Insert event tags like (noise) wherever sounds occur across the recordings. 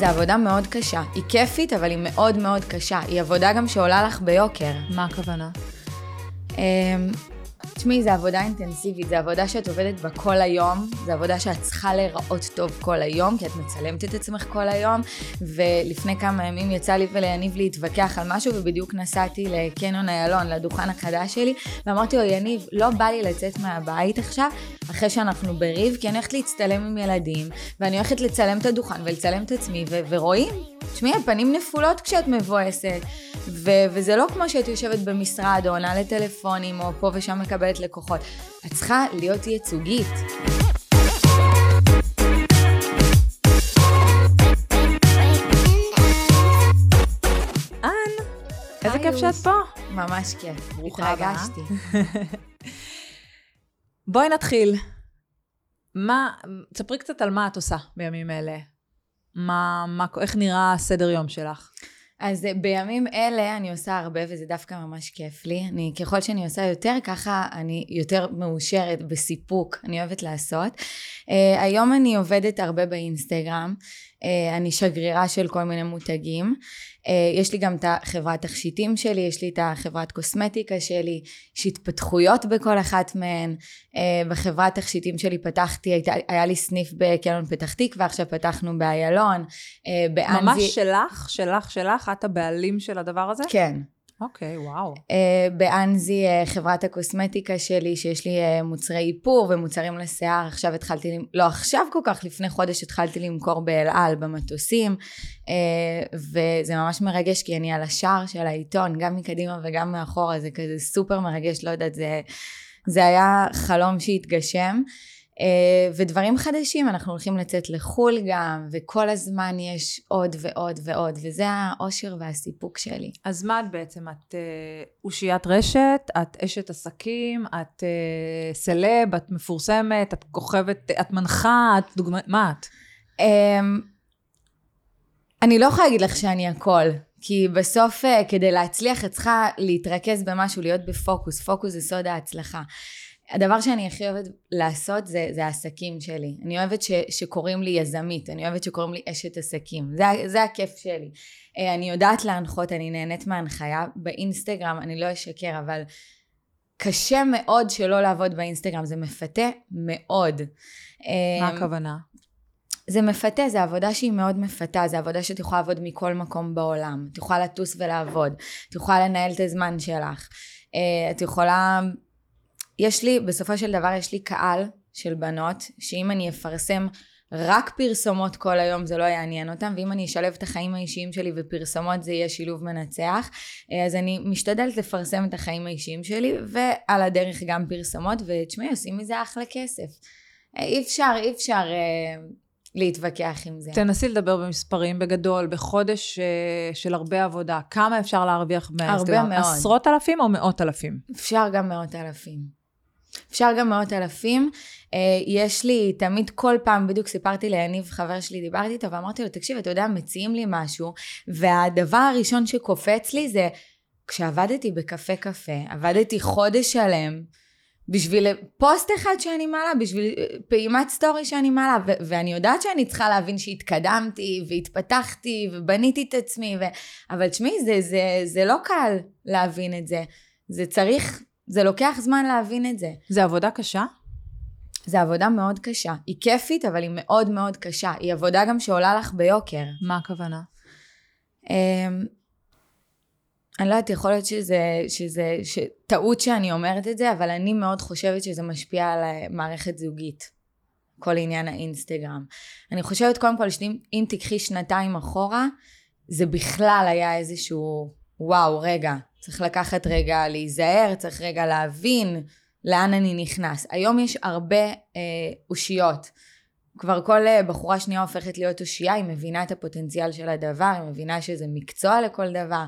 זו עבודה מאוד קשה. היא כיפית, אבל היא מאוד מאוד קשה. היא עבודה גם שעולה לך ביוקר. מה הכוונה? תשמעי, זו עבודה אינטנסיבית, זו עבודה שאת עובדת בה כל היום, זו עבודה שאת צריכה להיראות טוב כל היום, כי את מצלמת את עצמך כל היום, ולפני כמה ימים יצא לי וליניב להתווכח על משהו, ובדיוק נסעתי לקניון איילון, לדוכן החדש שלי, ואמרתי לו, יניב, לא בא לי לצאת מהבית עכשיו, אחרי שאנחנו בריב, כי אני הולכת להצטלם עם ילדים, ואני הולכת לצלם את הדוכן ולצלם את עצמי, ו- ורואים, תשמעי, הפנים נפולות כשאת מבואסת, ו- וזה לא כמו שאת יושבת במשרד, או עונה לטלפונים, או פה ושם מקבלת לקוחות. את צריכה להיות ייצוגית. אן, איזה כיף שאת פה. ממש כיף. ברוכה הבאה. התרגשתי. (laughs) בואי נתחיל. מה, תספרי קצת על מה את עושה בימים אלה. מה, מה, איך נראה הסדר יום שלך? אז אה, בימים אלה אני עושה הרבה וזה דווקא ממש כיף לי. אני, ככל שאני עושה יותר, ככה אני יותר מאושרת בסיפוק, אני אוהבת לעשות. Uh, היום אני עובדת הרבה באינסטגרם, uh, אני שגרירה של כל מיני מותגים. Uh, יש לי גם את החברת תכשיטים שלי, יש לי את החברת קוסמטיקה שלי, יש התפתחויות בכל אחת מהן. Uh, בחברת תכשיטים שלי פתחתי, הייתה, היה לי סניף בקלון פתח תקווה, עכשיו פתחנו באיילון. באנזי... ממש שלך, שלך, שלך, את הבעלים של הדבר הזה? כן. אוקיי, וואו. Uh, באנזי, uh, חברת הקוסמטיקה שלי, שיש לי uh, מוצרי איפור ומוצרים לשיער, עכשיו התחלתי, לא עכשיו כל כך, לפני חודש התחלתי למכור באל על במטוסים, וזה ממש מרגש, כי אני על השער של העיתון, גם מקדימה וגם מאחורה, זה כזה סופר מרגש, לא יודעת, זה, זה היה חלום שהתגשם. Uh, ודברים חדשים, אנחנו הולכים לצאת לחו"ל גם, וכל הזמן יש עוד ועוד ועוד, וזה האושר והסיפוק שלי. אז מה את בעצם? את אה, אושיית רשת, את אשת עסקים, את אה, סלב, את מפורסמת, את כוכבת, את מנחה, את דוגמא... מה את? Um, אני לא יכולה להגיד לך שאני הכל, כי בסוף כדי להצליח את צריכה להתרכז במשהו, להיות בפוקוס, פוקוס זה סוד ההצלחה. הדבר שאני הכי אוהבת לעשות זה, זה העסקים שלי. אני אוהבת ש, שקוראים לי יזמית, אני אוהבת שקוראים לי אשת עסקים. זה, זה הכיף שלי. Uh, אני יודעת להנחות, אני נהנית מההנחיה. באינסטגרם, אני לא אשקר, אבל קשה מאוד שלא לעבוד באינסטגרם, זה מפתה מאוד. מה אמ, הכוונה? זה מפתה, זה עבודה שהיא מאוד מפתה, זה עבודה שאת יכולה לעבוד מכל מקום בעולם. את יכולה לטוס ולעבוד, את יכולה לנהל את הזמן שלך. אה, את יכולה... יש לי, בסופו של דבר יש לי קהל של בנות, שאם אני אפרסם רק פרסומות כל היום זה לא יעניין אותם, ואם אני אשלב את החיים האישיים שלי ופרסומות זה יהיה שילוב מנצח. אה, אז אני משתדלת לפרסם את החיים האישיים שלי, ועל הדרך גם פרסומות, ותשמעי, עושים מזה אחלה כסף. אה, אי אפשר, אי אפשר אה, להתווכח עם זה. תנסי לדבר במספרים בגדול, בחודש אה, של הרבה עבודה, כמה אפשר להרוויח מהאינסטגרם? מאוד. עשרות אלפים או מאות אלפים? אפשר גם מאות אלפים. אפשר גם מאות אלפים. אה, יש לי תמיד כל פעם, בדיוק סיפרתי ליניב, חבר שלי, דיברתי איתו ואמרתי לו, תקשיב, אתה יודע, מציעים לי משהו, והדבר הראשון שקופץ לי זה, כשעבדתי בקפה קפה, עבדתי חודש שלם, בשביל פוסט אחד שאני מעלה, בשביל אה, פעימת סטורי שאני מעלה, ו- ואני יודעת שאני צריכה להבין שהתקדמתי, והתפתחתי, ובניתי את עצמי, ו- אבל תשמעי, זה, זה, זה לא קל להבין את זה. זה צריך, זה לוקח זמן להבין את זה. זה עבודה קשה? זו עבודה מאוד קשה. היא כיפית, אבל היא מאוד מאוד קשה. היא עבודה גם שעולה לך ביוקר. מה הכוונה? אמ, אני לא יודעת, יכול להיות שזה, שזה ש... טעות שאני אומרת את זה, אבל אני מאוד חושבת שזה משפיע על מערכת זוגית. כל עניין האינסטגרם. אני חושבת קודם כל שאם אם תיקחי שנתיים אחורה, זה בכלל היה איזשהו, וואו, רגע, צריך לקחת רגע להיזהר, צריך רגע להבין לאן אני נכנס. היום יש הרבה אה, אושיות. כבר כל אה, בחורה שנייה הופכת להיות אושייה, היא מבינה את הפוטנציאל של הדבר, היא מבינה שזה מקצוע לכל דבר.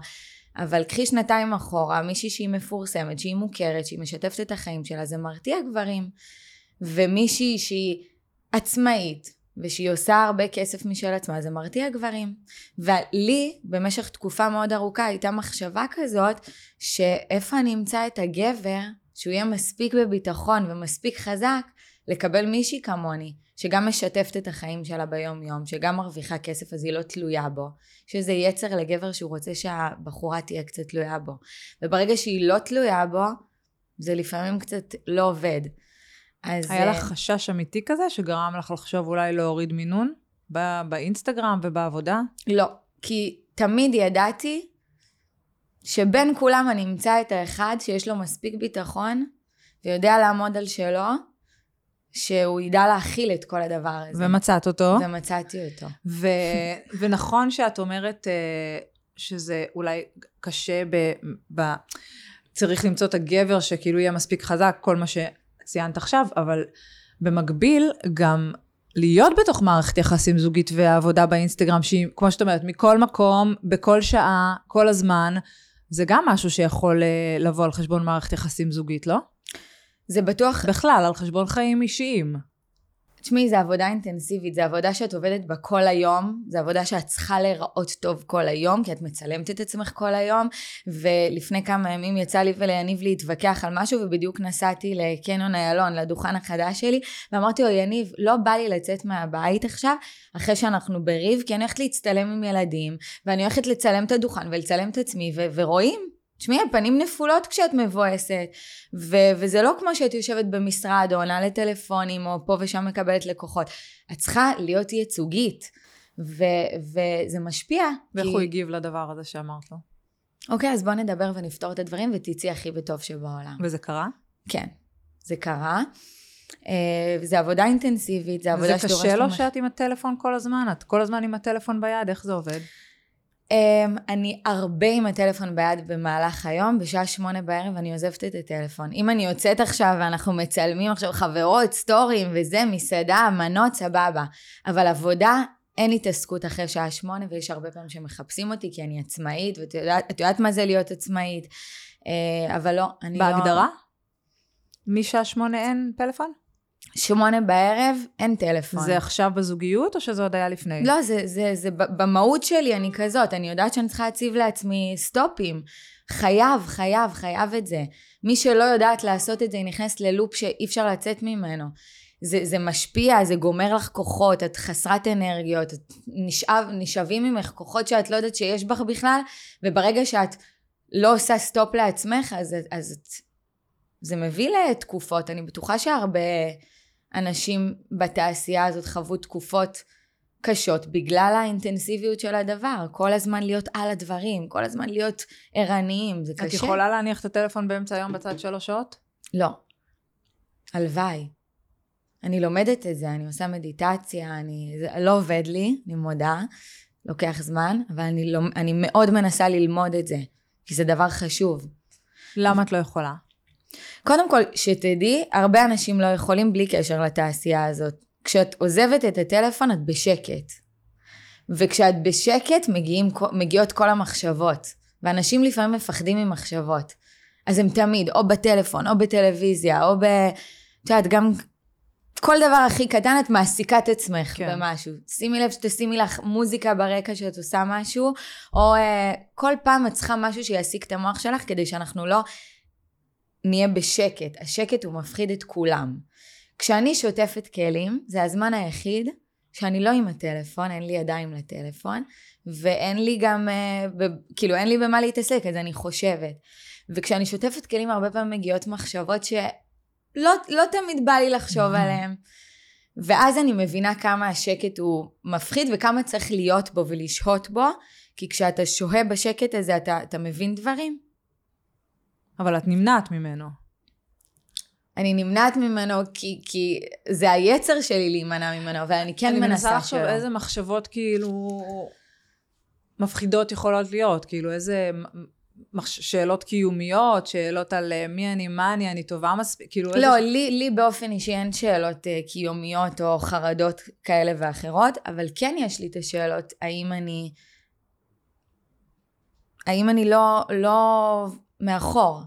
אבל קחי שנתיים אחורה, מישהי שהיא מפורסמת, שהיא מוכרת, שהיא משתפת את החיים שלה, זה מרתיע גברים. ומישהי שהיא עצמאית, ושהיא עושה הרבה כסף משל עצמה, זה מרתיע גברים. ולי, במשך תקופה מאוד ארוכה, הייתה מחשבה כזאת, שאיפה אני אמצא את הגבר, שהוא יהיה מספיק בביטחון ומספיק חזק, לקבל מישהי כמוני, שגם משתפת את החיים שלה ביום יום, שגם מרוויחה כסף אז היא לא תלויה בו, שזה יצר לגבר שהוא רוצה שהבחורה תהיה קצת תלויה בו. וברגע שהיא לא תלויה בו, זה לפעמים קצת לא עובד. אז... היה לך אה, חשש אמיתי כזה שגרם לך לחשוב אולי להוריד מינון באינסטגרם ובעבודה? לא, כי תמיד ידעתי שבין כולם אני אמצא את האחד שיש לו מספיק ביטחון ויודע לעמוד על שלו, שהוא ידע להכיל את כל הדבר הזה. ומצאת אותו. ומצאתי אותו. ו... (laughs) ונכון שאת אומרת uh, שזה אולי קשה ב... ב... צריך למצוא את הגבר שכאילו יהיה מספיק חזק, כל מה שציינת עכשיו, אבל במקביל גם להיות בתוך מערכת יחסים זוגית ועבודה באינסטגרם, שהיא, כמו שאת אומרת, מכל מקום, בכל שעה, כל הזמן, זה גם משהו שיכול אה, לבוא על חשבון מערכת יחסים זוגית, לא? זה בטוח... בכלל, על חשבון חיים אישיים. תשמעי, זו עבודה אינטנסיבית, זו עבודה שאת עובדת בה כל היום, זו עבודה שאת צריכה להיראות טוב כל היום, כי את מצלמת את עצמך כל היום, ולפני כמה ימים יצא לי וליניב להתווכח על משהו, ובדיוק נסעתי לקניון איילון, לדוכן החדש שלי, ואמרתי לו, יניב, לא בא לי לצאת מהבית עכשיו, אחרי שאנחנו בריב, כי אני הולכת להצטלם עם ילדים, ואני הולכת לצלם את הדוכן ולצלם את עצמי, ו- ורואים תשמעי, הפנים נפולות כשאת מבואסת, ו- וזה לא כמו שאת יושבת במשרד או עונה לטלפונים או פה ושם מקבלת לקוחות. את צריכה להיות ייצוגית, ו- וזה משפיע. ואיך כי... הוא הגיב לדבר הזה שאמרת לו? אוקיי, אז בוא נדבר ונפתור את הדברים ותצאי הכי בטוב שבעולם. וזה קרה? כן, זה קרה. Uh, זה עבודה אינטנסיבית, זה עבודה שדורשת... וזה קשה לו שאת עם הטלפון כל הזמן? את כל הזמן עם הטלפון ביד? איך זה עובד? Um, אני הרבה עם הטלפון ביד במהלך היום, בשעה שמונה בערב אני עוזבת את הטלפון. אם אני יוצאת עכשיו ואנחנו מצלמים עכשיו חברות, סטורים וזה, מסעדה, מנות, סבבה. אבל עבודה, אין התעסקות אחרי שעה שמונה, ויש הרבה פעמים שמחפשים אותי כי אני עצמאית, ואת יודעת, יודעת מה זה להיות עצמאית, uh, אבל לא, אני בהגדרה? לא... בהגדרה? משעה שמונה אין פלאפון? שמונה בערב, אין טלפון. זה עכשיו בזוגיות או שזה עוד היה לפני? לא, זה, זה, זה במהות שלי, אני כזאת. אני יודעת שאני צריכה להציב לעצמי סטופים. חייב, חייב, חייב את זה. מי שלא יודעת לעשות את זה, היא נכנסת ללופ שאי אפשר לצאת ממנו. זה, זה משפיע, זה גומר לך כוחות, את חסרת אנרגיות, את נשאב, נשאבים ממך כוחות שאת לא יודעת שיש בך בכלל, וברגע שאת לא עושה סטופ לעצמך, אז, אז את, זה מביא לתקופות. אני בטוחה שהרבה... אנשים בתעשייה הזאת חוו תקופות קשות בגלל האינטנסיביות של הדבר, כל הזמן להיות על הדברים, כל הזמן להיות ערניים, זה את קשה. את יכולה להניח את הטלפון באמצע היום בצד שלוש שעות? לא. הלוואי. אני לומדת את זה, אני עושה מדיטציה, אני... זה לא עובד לי, אני מודה, לוקח זמן, אבל אני, לא, אני מאוד מנסה ללמוד את זה, כי זה דבר חשוב. למה את לא יכולה? קודם כל, שתדעי, הרבה אנשים לא יכולים בלי קשר לתעשייה הזאת. כשאת עוזבת את הטלפון, את בשקט. וכשאת בשקט, מגיעים, מגיעות כל המחשבות. ואנשים לפעמים מפחדים ממחשבות. אז הם תמיד, או בטלפון, או בטלוויזיה, או ב... את יודעת, גם כל דבר הכי קטן, את מעסיקה את עצמך כן. במשהו. שימי לב שתשימי לך מוזיקה ברקע שאת עושה משהו, או uh, כל פעם את צריכה משהו שיעסיק את המוח שלך, כדי שאנחנו לא נהיה בשקט. השקט הוא מפחיד את כולם. כשאני שוטפת כלים, זה הזמן היחיד שאני לא עם הטלפון, אין לי ידיים לטלפון, ואין לי גם, אה, ב, כאילו אין לי במה להתעסק, אז אני חושבת. וכשאני שוטפת כלים, הרבה פעמים מגיעות מחשבות שלא לא תמיד בא לי לחשוב עליהן. ואז אני מבינה כמה השקט הוא מפחיד וכמה צריך להיות בו ולשהות בו, כי כשאתה שוהה בשקט הזה אתה, אתה מבין דברים. אבל את נמנעת ממנו. אני נמנעת ממנו כי, כי זה היצר שלי להימנע ממנו, אבל אני כן אני מנסה שלא. אני מנסה לחשוב איזה מחשבות כאילו מפחידות יכולות להיות, כאילו איזה מחש... שאלות קיומיות, שאלות על אה, מי אני, מה אני, אני טובה מספיק, כאילו לא, איזה... לי, לי באופן אישי אין שאלות uh, קיומיות או חרדות כאלה ואחרות, אבל כן יש לי את השאלות, האם אני... האם אני לא, לא מאחור?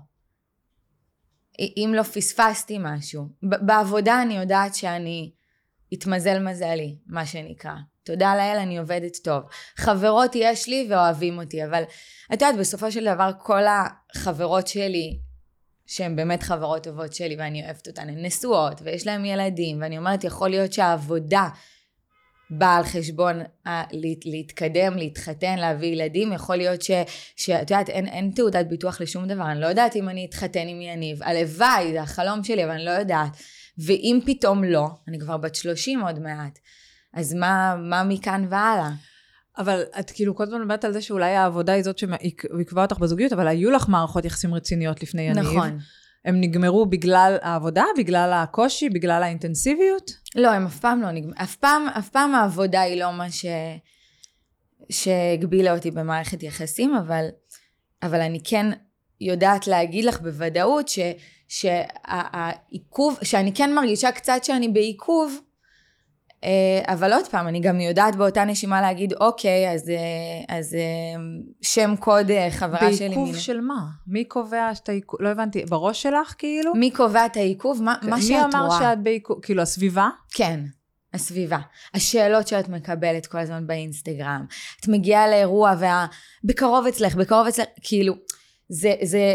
אם לא פספסתי משהו. בעבודה אני יודעת שאני, התמזל מזלי, מה שנקרא. תודה לאל, אני עובדת טוב. חברות יש לי ואוהבים אותי, אבל את יודעת, בסופו של דבר כל החברות שלי שהן באמת חברות טובות שלי ואני אוהבת אותן, הן נשואות ויש להן ילדים, ואני אומרת, יכול להיות שהעבודה באה על חשבון ה- להת, להתקדם, להתחתן, להביא ילדים, יכול להיות ש... שאת יודעת, אין, אין תעודת ביטוח לשום דבר, אני לא יודעת אם אני אתחתן עם יניב, הלוואי, זה החלום שלי, אבל אני לא יודעת. ואם פתאום לא, אני כבר בת 30 עוד מעט, אז מה, מה מכאן והלאה? אבל את כאילו כל הזמן מדברת על זה שאולי העבודה היא זאת שעיכבה אותך בזוגיות, אבל היו לך מערכות יחסים רציניות לפני יניב. נכון. הם נגמרו בגלל העבודה, בגלל הקושי, בגלל האינטנסיביות? לא, הם אף פעם לא נגמרו. אף אף פעם העבודה היא לא מה ש... שהגבילה אותי במערכת יחסים, אבל, אבל אני כן יודעת להגיד לך בוודאות ש, שהעיכוב, שאני כן מרגישה קצת שאני בעיכוב, אבל עוד פעם, אני גם יודעת באותה נשימה להגיד, אוקיי, אז, אה, אז אה, שם קוד חברה בעיכוב שלי. בעיכוב של מה? מי קובע את העיכוב? לא הבנתי, בראש שלך כאילו? מי קובע את העיכוב? מה, מה שאת רואה. מי אמר שאת בעיכוב? כאילו, הסביבה? כן. הסביבה, השאלות שאת מקבלת כל הזמן באינסטגרם, את מגיעה לאירוע וה... בקרוב אצלך, בקרוב אצלך, כאילו, זה, זה,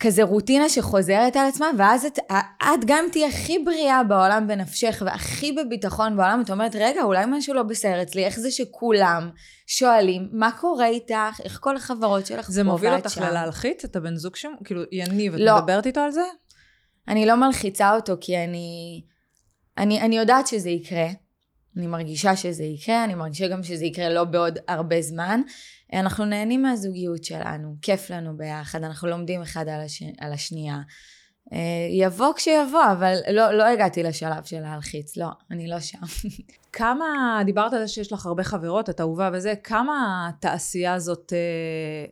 כזה רוטינה שחוזרת על עצמה, ואז את, את גם תהיי הכי בריאה בעולם בנפשך, והכי בביטחון בעולם, את אומרת, רגע, אולי משהו לא בסדר אצלי, איך זה שכולם שואלים, מה קורה איתך, איך כל החברות שלך זה מוביל אותך ללהלחיץ את הבן זוג שם? כאילו, יניב, את לא. מדברת איתו על זה? אני לא מלחיצה אותו, כי אני, אני, אני יודעת שזה יקרה. אני מרגישה שזה יקרה, אני מרגישה גם שזה יקרה לא בעוד הרבה זמן. אנחנו נהנים מהזוגיות שלנו, כיף לנו ביחד, אנחנו לומדים אחד על, הש... על השנייה. אה, יבוא כשיבוא, אבל לא, לא הגעתי לשלב של להלחיץ, לא, אני לא שם. (laughs) כמה, דיברת על זה שיש לך הרבה חברות, את אהובה וזה, כמה התעשייה הזאת אה,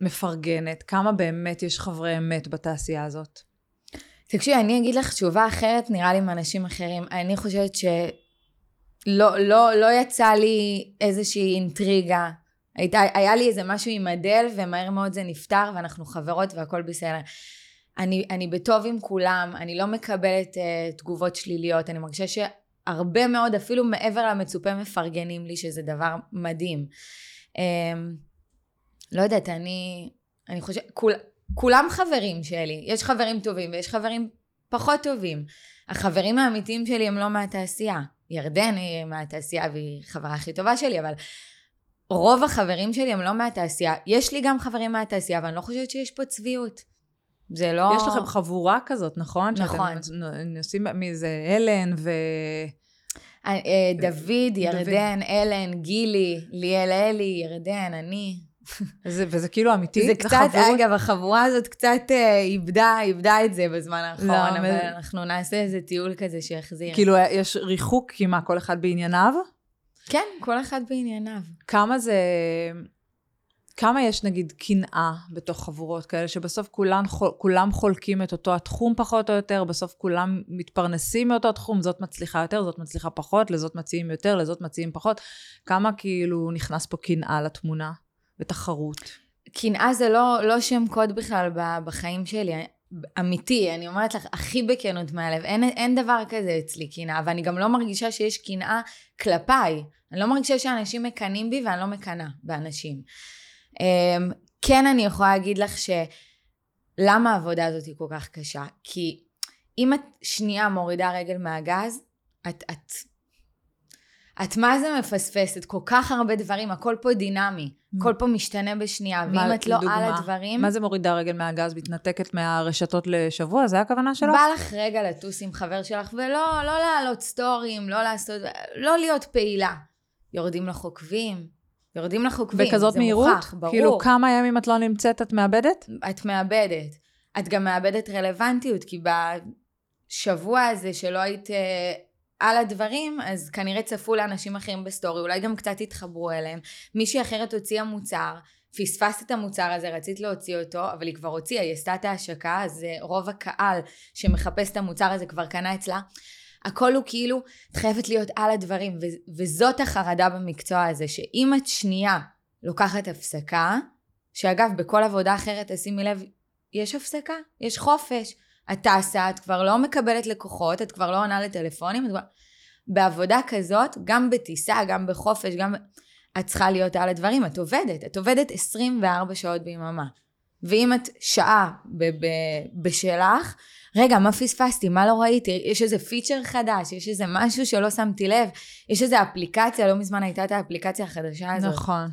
מפרגנת? כמה באמת יש חברי אמת בתעשייה הזאת? תקשיבי, אני אגיד לך תשובה אחרת, נראה לי מאנשים אחרים. אני חושבת שלא לא, לא יצא לי איזושהי אינטריגה הייתה, היה לי איזה משהו עם אדל, ומהר מאוד זה נפתר, ואנחנו חברות והכל בסדר. אני, אני בטוב עם כולם, אני לא מקבלת uh, תגובות שליליות, אני מרגישה שהרבה מאוד, אפילו מעבר למצופה, מפרגנים לי, שזה דבר מדהים. Um, לא יודעת, אני, אני חושבת, כול, כולם חברים שלי, יש חברים טובים ויש חברים פחות טובים. החברים האמיתיים שלי הם לא מהתעשייה. ירדן היא מהתעשייה והיא חברה הכי טובה שלי, אבל רוב החברים שלי הם לא מהתעשייה. יש לי גם חברים מהתעשייה, אבל אני לא חושבת שיש פה צביעות. זה לא... יש לכם חבורה כזאת, נכון? נכון. שאתם נוסעים, מי זה, אלן ו... אה, אה, דוד, ירדן, אלן, גילי, ליאל אלי, ירדן, אני. זה, וזה כאילו אמיתי? זה קצת, החברות... אגב, החבורה הזאת קצת אה, איבדה, איבדה את זה בזמן האחרון, לא, אבל מ... אנחנו נעשה איזה טיול כזה שיחזיר. כאילו, יש ריחוק, כי מה, כל אחד בענייניו? כן, כל אחד בענייניו. כמה זה... כמה יש נגיד קנאה בתוך חבורות כאלה, שבסוף כולן, כולם חולקים את אותו התחום פחות או יותר, בסוף כולם מתפרנסים מאותו התחום, זאת מצליחה יותר, זאת מצליחה פחות, לזאת מציעים יותר, לזאת מציעים פחות. כמה כאילו נכנס פה קנאה לתמונה ותחרות? קנאה זה לא, לא שם קוד בכלל בחיים שלי. אמיתי, אני אומרת לך, הכי בכנות מהלב, אין, אין דבר כזה אצלי קנאה, ואני גם לא מרגישה שיש קנאה כלפיי. אני לא מרגישה שאנשים מקנאים בי ואני לא מקנאה באנשים. אמ, כן אני יכולה להגיד לך שלמה העבודה הזאת היא כל כך קשה? כי אם את שנייה מורידה רגל מהגז, את, את, את מה זה מפספסת? כל כך הרבה דברים, הכל פה דינמי. הכל פה משתנה בשנייה, ואם את לא דוגמה, על הדברים... מה זה מורידה רגל מהגז? מתנתקת מהרשתות לשבוע? זה הכוונה שלך? בא לך רגע לטוס עם חבר שלך, ולא לא להעלות סטורים, לא לעשות... לא להיות פעילה. יורדים לך עוקבים, יורדים לך עוקבים, בכזאת מהירות? מוכח, ברור. כאילו כמה ימים את לא נמצאת, את מאבדת? את מאבדת. את גם מאבדת רלוונטיות, כי בשבוע הזה שלא היית אה, על הדברים, אז כנראה צפו לאנשים אחרים בסטורי, אולי גם קצת התחברו אליהם. מישהי אחרת הוציאה מוצר, פספסת את המוצר הזה, רצית להוציא אותו, אבל היא כבר הוציאה, היא עשתה את ההשקה, אז אה, רוב הקהל שמחפש את המוצר הזה כבר קנה אצלה. הכל הוא כאילו, את חייבת להיות על הדברים, ו- וזאת החרדה במקצוע הזה, שאם את שנייה לוקחת הפסקה, שאגב, בכל עבודה אחרת, תשימי לב, יש הפסקה, יש חופש. את טסה, את כבר לא מקבלת לקוחות, את כבר לא עונה לטלפונים, את כבר... בעבודה כזאת, גם בטיסה, גם בחופש, גם... את צריכה להיות על הדברים, את עובדת, את עובדת 24 שעות ביממה. ואם את שעה ב- ב- בשלך, רגע, מה פספסתי? מה לא ראיתי? יש איזה פיצ'ר חדש, יש איזה משהו שלא שמתי לב, יש איזה אפליקציה, לא מזמן הייתה את האפליקציה החדשה הזאת. נכון.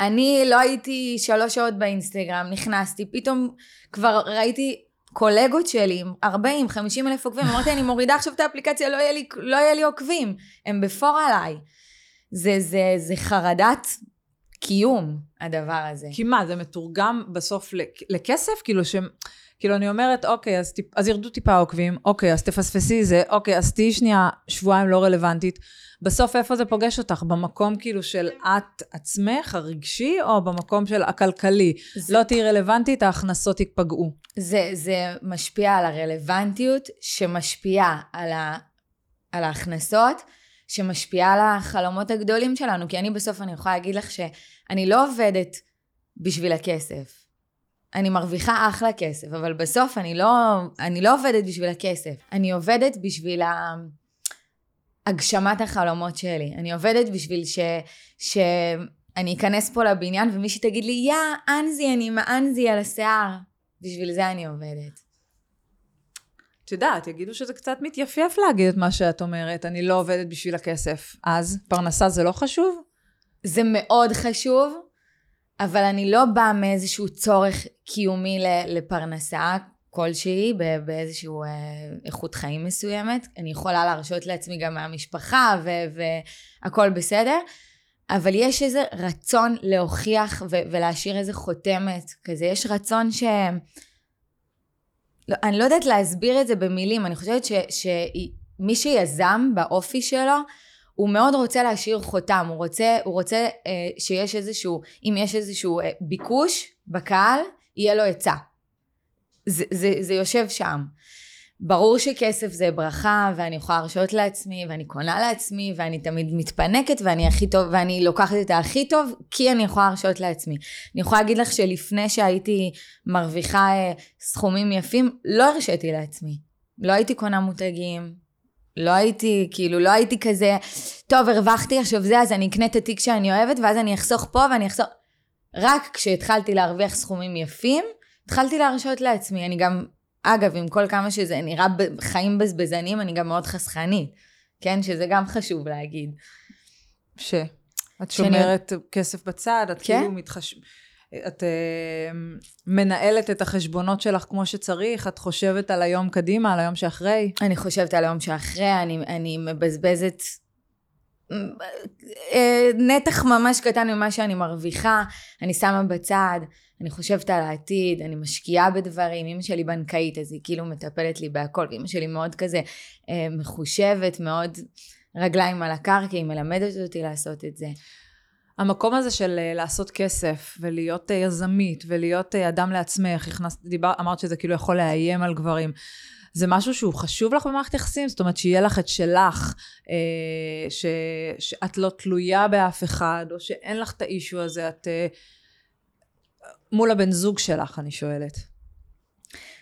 אני לא הייתי שלוש שעות באינסטגרם, נכנסתי, פתאום כבר ראיתי קולגות שלי, 40, 50 אלף עוקבים, אמרתי, אני מורידה עכשיו את האפליקציה, לא יהיה לי, לא יהיה לי עוקבים, הם בפור עליי. זה, זה, זה חרדת קיום, הדבר הזה. כי מה, זה מתורגם בסוף לכ- לכסף? כאילו ש... כאילו אני אומרת, אוקיי, אז, טיפ, אז ירדו טיפה עוקבים, אוקיי, אז תפספסי זה, אוקיי, אז תהיי שנייה שבועיים לא רלוונטית. בסוף איפה זה פוגש אותך? במקום כאילו של את עצמך, הרגשי, או במקום של הכלכלי? זה- לא תהיי רלוונטית, ההכנסות ייפגעו. זה, זה משפיע על הרלוונטיות, שמשפיעה על, ה, על ההכנסות, שמשפיעה על החלומות הגדולים שלנו. כי אני בסוף, אני יכולה להגיד לך שאני לא עובדת בשביל הכסף. אני מרוויחה אחלה כסף, אבל בסוף אני לא, אני לא עובדת בשביל הכסף. אני עובדת בשביל ה... הגשמת החלומות שלי. אני עובדת בשביל ש... שאני אכנס פה לבניין ומישהי תגיד לי, יא, אנזי, אני עם האנזי על השיער. בשביל זה אני עובדת. את יודעת, יגידו שזה קצת מתייפייף להגיד את מה שאת אומרת, אני לא עובדת בשביל הכסף. אז פרנסה זה לא חשוב? זה מאוד חשוב, אבל אני לא באה מאיזשהו צורך קיומי לפרנסה כלשהי, ב- באיזשהו אה, איכות חיים מסוימת. אני יכולה להרשות לעצמי גם מהמשפחה ו- והכל בסדר, אבל יש איזה רצון להוכיח ו- ולהשאיר איזה חותמת כזה. יש רצון ש... לא, אני לא יודעת להסביר את זה במילים, אני חושבת שמי שיזם באופי שלו, הוא מאוד רוצה להשאיר חותם, הוא רוצה, הוא רוצה אה, שיש איזשהו, אם יש איזשהו אה, ביקוש בקהל, יהיה לו היצע. זה, זה, זה יושב שם. ברור שכסף זה ברכה, ואני יכולה להרשות לעצמי, ואני קונה לעצמי, ואני תמיד מתפנקת, ואני הכי טוב, ואני לוקחת את הכי טוב, כי אני יכולה להרשות לעצמי. אני יכולה להגיד לך שלפני שהייתי מרוויחה אה, סכומים יפים, לא הרשיתי לעצמי. לא הייתי קונה מותגים, לא הייתי, כאילו, לא הייתי כזה, טוב, הרווחתי עכשיו זה, אז אני אקנה את התיק שאני אוהבת, ואז אני אחסוך פה ואני אחסוך... רק כשהתחלתי להרוויח סכומים יפים, התחלתי להרשות לעצמי. אני גם, אגב, עם כל כמה שזה נראה חיים בזבזנים, אני גם מאוד חסכנית. כן? שזה גם חשוב להגיד. ש... את שאני- שומרת כסף בצד, את כן. כאילו מתחש... את uh, מנהלת את החשבונות שלך כמו שצריך, את חושבת על היום קדימה, על היום שאחרי. אני חושבת על היום שאחרי, אני, אני מבזבזת אה, נתח ממש קטן ממה שאני מרוויחה, אני שמה בצד, אני חושבת על העתיד, אני משקיעה בדברים, אמא שלי בנקאית, אז היא כאילו מטפלת לי בהכל, ואמא שלי מאוד כזה אה, מחושבת, מאוד רגליים על הקרקע, היא מלמדת אותי לעשות את זה. המקום הזה של אה, לעשות כסף, ולהיות אה, יזמית, ולהיות אה, אדם לעצמך, הכנסת, דיבר, אמרת שזה כאילו יכול לאיים על גברים. זה משהו שהוא חשוב לך במערכת יחסים? זאת אומרת, שיהיה לך את שלך, אה, ש, שאת לא תלויה באף אחד, או שאין לך את האישו הזה, את... אה, מול הבן זוג שלך, אני שואלת.